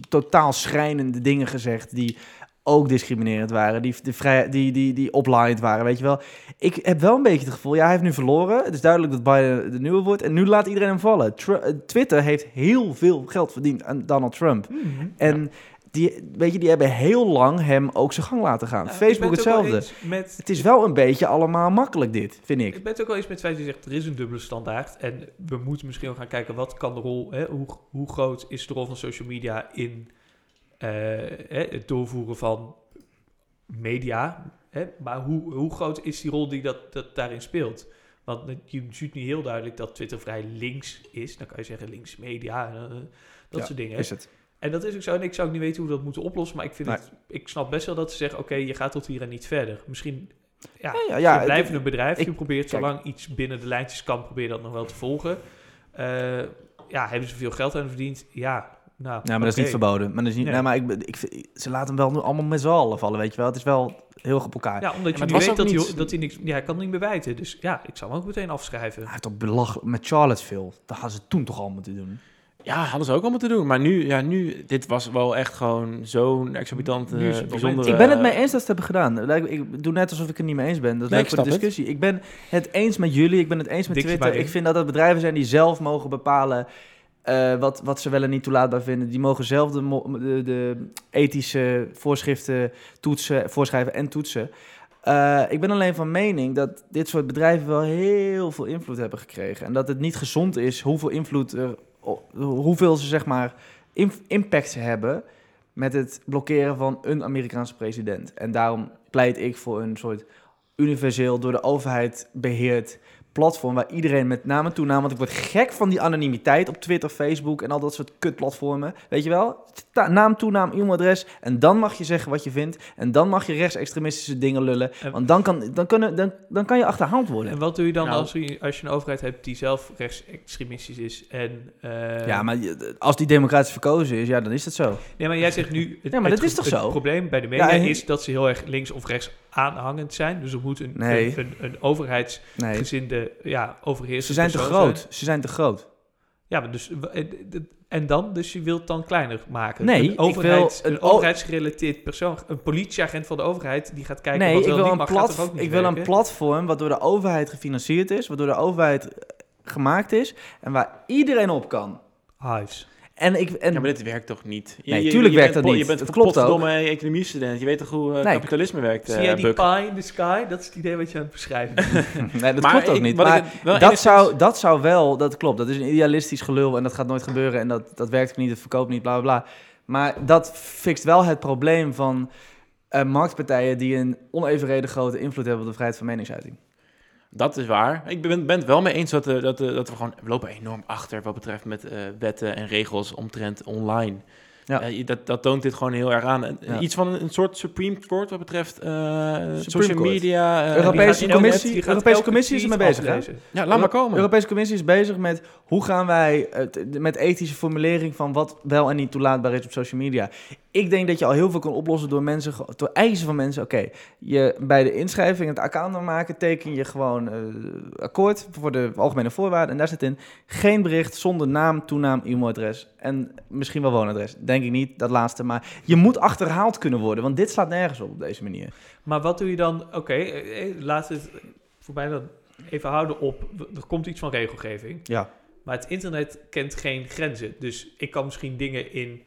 totaal schrijnende dingen gezegd die ook discriminerend waren, die, die, vrij, die, die, die oplined waren, weet je wel. Ik heb wel een beetje het gevoel, ja, hij heeft nu verloren. Het is duidelijk dat Biden de nieuwe wordt en nu laat iedereen hem vallen. Eh, Twitter heeft heel veel geld verdiend aan Donald Trump. En die, weet je, die hebben heel lang hem ook zijn gang laten gaan. Nou, Facebook het wel hetzelfde. Met, Het is wel een beetje allemaal makkelijk dit, vind ik. Ik ben het ook wel eens met feit je zegt, er is een dubbele standaard. En we moeten misschien ook gaan kijken, wat kan de rol, hè, hoe, hoe groot is de rol van social media in het doorvoeren van media? Hè? Maar hoe, hoe groot is die rol die dat, dat daarin speelt? Want je ziet nu heel duidelijk dat Twitter vrij links is. Dan kan je zeggen links media, eh, dat Ja, soort dingen. Is het. En dat is ook zo. En ik zou ook niet weten hoe we dat moeten oplossen. Maar ik, vind Nee. het, ik snap best wel dat ze zeggen, oké, je gaat tot hier en niet verder. Misschien, ja, Ja, ja, je blijft een bedrijf. ik- je probeert kijk. zolang iets binnen de lijntjes kan, probeer dat nog wel te volgen. Eh, ja, hebben ze veel geld aan verdiend? Ja, nou, Ja, maar dat is niet verboden. Maar, dat is niet, Nee. nee, maar ik, ik, ze laten hem wel nu allemaal met z'n allen vallen, weet je wel. Het is wel heel goed op elkaar. Ja, omdat je nu weet dat, niet- hij, dat hij niks... Ja, hij kan niet meer wijten. Dus ja, ik zou hem ook meteen afschrijven. Hij heeft toch belachelijk met Charlottesville. Dat hadden ze toen toch al moeten doen. Ja, hadden ze ook al moeten doen. Maar nu, ja, nu, dit was wel echt gewoon zo'n exorbitant Nu is eh, het bijzondere... moment. ik ben het mee eens dat ze het hebben gedaan. Dat Ik doe net alsof ik het niet mee eens ben. Dat is Nee, leuk ik voor de het. discussie. Ik ben het eens met jullie. Ik ben het eens met Twitter. Ik vind dat het bedrijven zijn die zelf mogen bepalen... eh, wat, wat ze wel en niet toelaatbaar vinden. Die mogen zelf de, de, ethische voorschriften toetsen, voorschrijven en toetsen. Eh, ik ben alleen van mening dat dit soort bedrijven wel heel veel invloed hebben gekregen. En dat het niet gezond is hoeveel invloed er, hoeveel ze zeg maar im- impact hebben met het blokkeren van een Amerikaanse president. En daarom pleit ik voor een soort universeel door de overheid beheerd platform waar iedereen met naam en toenaam, want ik word gek van die anonimiteit op Twitter, Facebook en al dat soort kutplatformen. Weet je wel? Ta- naam, toenaam, e-mailadres en dan mag je zeggen wat je vindt en dan mag je rechtsextremistische dingen lullen, En- want dan kan, dan kunnen, dan, dan kan je achterhaald worden. En wat doe je dan Nou. als, je, als je een overheid hebt die zelf rechtsextremistisch is en... eh, Ja, maar je- als die democratisch verkozen is, ja, dan is het zo. Nee, maar jij zegt nu... Het, Ja, maar het dat is toch het zo? probleem bij de media Ja, en- is dat ze heel erg links of rechts aanhangend zijn. Dus er moet een, Nee. een, een, een overheidsgezinde Nee, ja, overheersende ze zijn te groot. zijn. Ze zijn te groot. Ja, maar dus... en- En dan? Dus je wilt dan kleiner maken? Nee, een, wil een, overheidsgerelateerd persoon, een politieagent van de overheid, die gaat kijken Nee, wat ik wel wil, een, mag, gaat plat, toch ook niet ik wil een platform wat door de overheid gefinancierd is, wat door de overheid gemaakt is en waar iedereen op kan. Hives. En ik, en Ja, maar dit werkt toch niet? Je- Nee, je- tuurlijk je werkt bent dat niet. Je bent Het klopt ook. domme economiestudent. Je weet toch hoe eh, Nee. kapitalisme werkt, Zie eh, jij die Buck? pie in the sky? Dat is het idee wat je aan het beschrijven bent. nee, dat Maar klopt ook ik- niet. Maar het dat, enigszins- zou, dat zou wel, dat klopt. Dat is een idealistisch gelul en dat gaat nooit gebeuren en dat, dat werkt ook niet, dat verkoopt niet, bla bla bla. Maar dat fixt wel het probleem van eh, marktpartijen die een onevenredig grote invloed hebben op de vrijheid van meningsuiting. Dat is waar. Ik ben, ben het wel mee eens dat, eh, dat, eh, dat we gewoon... We lopen enorm achter wat betreft met eh, wetten en regels omtrent online. Ja. Dat, dat toont dit gewoon heel erg aan. Ja. Iets van een, een soort Supreme Court wat betreft social Court. media. Europese Commissie- gaat Europese Commissie is ermee bezig, hè? Ja, laat maar komen. Europese Commissie is bezig met hoe gaan wij het, met ethische formulering van wat wel en niet toelaatbaar is op social media. Ik denk dat je al heel veel kan oplossen door mensen, door eisen van mensen. Oké, je bij de inschrijving het account maken, teken je gewoon eh, akkoord voor de algemene voorwaarden. En daar zit in geen bericht zonder naam, toenaam, e-mailadres en misschien wel woonadres. Denk ik niet, dat laatste. Maar je moet achterhaald kunnen worden, want dit slaat nergens op op deze manier. Maar wat doe je dan? Oké, eh, eh, laat het voor mij dan even houden op. Er komt iets van regelgeving. Ja. Maar het internet kent geen grenzen. Dus ik kan misschien dingen in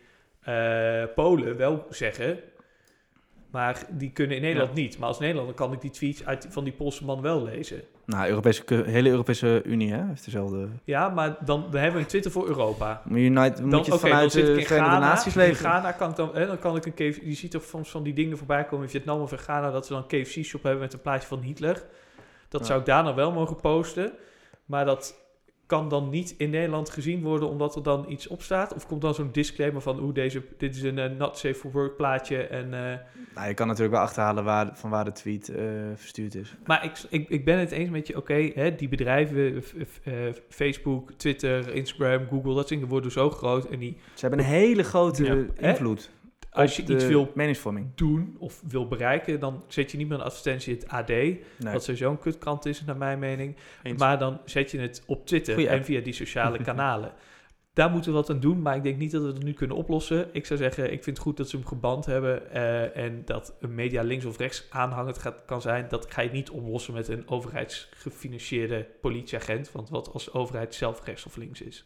eh, Polen wel zeggen. Maar die kunnen in Nederland niet. Maar als Nederlander kan ik die tweets uit, van die Poolse man wel lezen. Nou, Europese, hele Europese Unie hè, heeft dezelfde... Ja, maar dan, dan hebben we een Twitter voor Europa. Dan, moet je het oké, dan vanuit zit ik de in Verenigde Ghana. Naties In leveren. Ghana kan ik dan, hè, dan kan ik een KFC, je ziet toch soms van die dingen voorbij komen in Vietnam of in Ghana, dat ze dan een KFC-shop hebben met een plaatje van Hitler. Dat Ja. zou ik daar nou wel mogen posten. Maar dat kan dan niet in Nederland gezien worden omdat er dan iets op staat? Of komt dan zo'n disclaimer van, oeh, deze, dit is een eh, not safe for work plaatje en... eh, Nou, je kan natuurlijk wel achterhalen waar, van waar de tweet eh, verstuurd is. Maar ik, ik, ik ben het eens met je, oké, die bedrijven, Facebook, Twitter, Instagram, Google, dat dingen worden zo groot. En die, Ze hebben een hele grote Ja. invloed als je iets wil meningsvorming. doen of wil bereiken, dan zet je niet meer een advertentie in het AD, Nee. wat sowieso een kutkrant is, naar mijn mening. Eens. Maar dan zet je het op Twitter Goeie app. en via die sociale kanalen. Daar moeten we wat aan doen, maar ik denk niet dat we het nu kunnen oplossen. Ik zou zeggen, ik vind het goed dat ze hem geband hebben eh, en dat een media links of rechts aanhangend gaat, kan zijn. Dat ga je niet oplossen met een overheidsgefinancierde politieagent, want wat als de overheid zelf rechts of links is.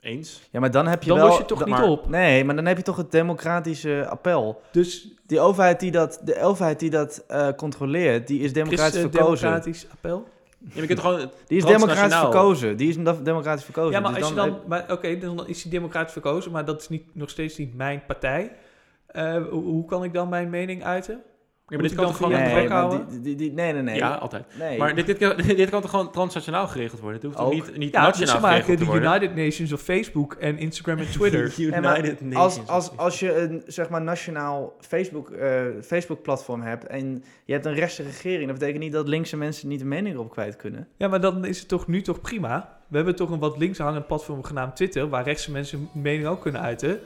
Eens. Ja, maar dan heb je Dan wel... los je toch dan- niet maar- op. Nee, maar dan heb je toch het democratische appel. Dus Die overheid die dat, de overheid die dat eh, controleert, die is democratisch Christen verkozen. democratisch appel? Ja, maar je kunt gewoon... Die is democratisch verkozen. Die is dem- democratisch verkozen. Ja, maar Dus als je dan, maar oké, dan is hij democratisch verkozen, maar dat is niet, nog steeds niet mijn partij. Eh, hoe, hoe kan ik dan mijn mening uiten? Ja, maar dit kan toch gewoon... Nee, houden? die, die, die- nee, nee, nee. Ja, altijd. nee. Maar dit, dit, kan, dit kan toch gewoon transnationaal geregeld worden? Het hoeft Ook. niet, niet Ja, dus nationaal ze maken geregeld de te worden? United Nations of Facebook en Instagram en Twitter. United Nations. als, als, als je een zeg maar, nationaal Facebook, eh, Facebook-platform hebt en je hebt een rechtse regering, dat betekent niet dat linkse mensen niet een mening erop kwijt kunnen. ja, maar dan is het toch nu toch prima? We hebben toch een wat links hangend platform genaamd Twitter, waar rechtse mensen hun mening ook kunnen uiten.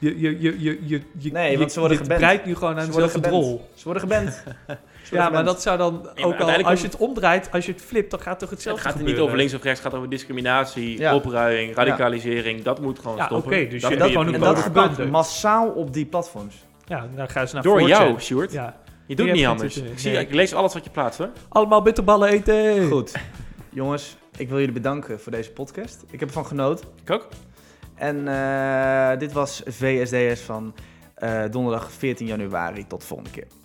Je, je, je, je, je, je, Nee, je, want ze worden je geband. nu gewoon aan dezelfde drol. Ze worden geband. Ja, maar dat zou dan ook al, als je het omdraait, als je het flipt, dan gaat toch het hetzelfde gaat er niet over links of rechts, het gaat over discriminatie, Ja. opruiing, radicalisering. Dat moet gewoon Ja, stoppen. oké, dus Dat je- dat gewoon. En dat gebeurt massaal op die platforms. Ja, dan gaan ze naar Door 4chan. jou, Sjoerd. Ja. Je doet niet anders. Ik, zie, nee. ik lees alles wat je plaatst, hoor. Allemaal bitterballen eten. Goed. Jongens, ik wil jullie bedanken voor deze podcast. Ik heb ervan genoten. Ik ook. En eh, dit was VSDS van eh, donderdag 14 januari. Tot de volgende keer.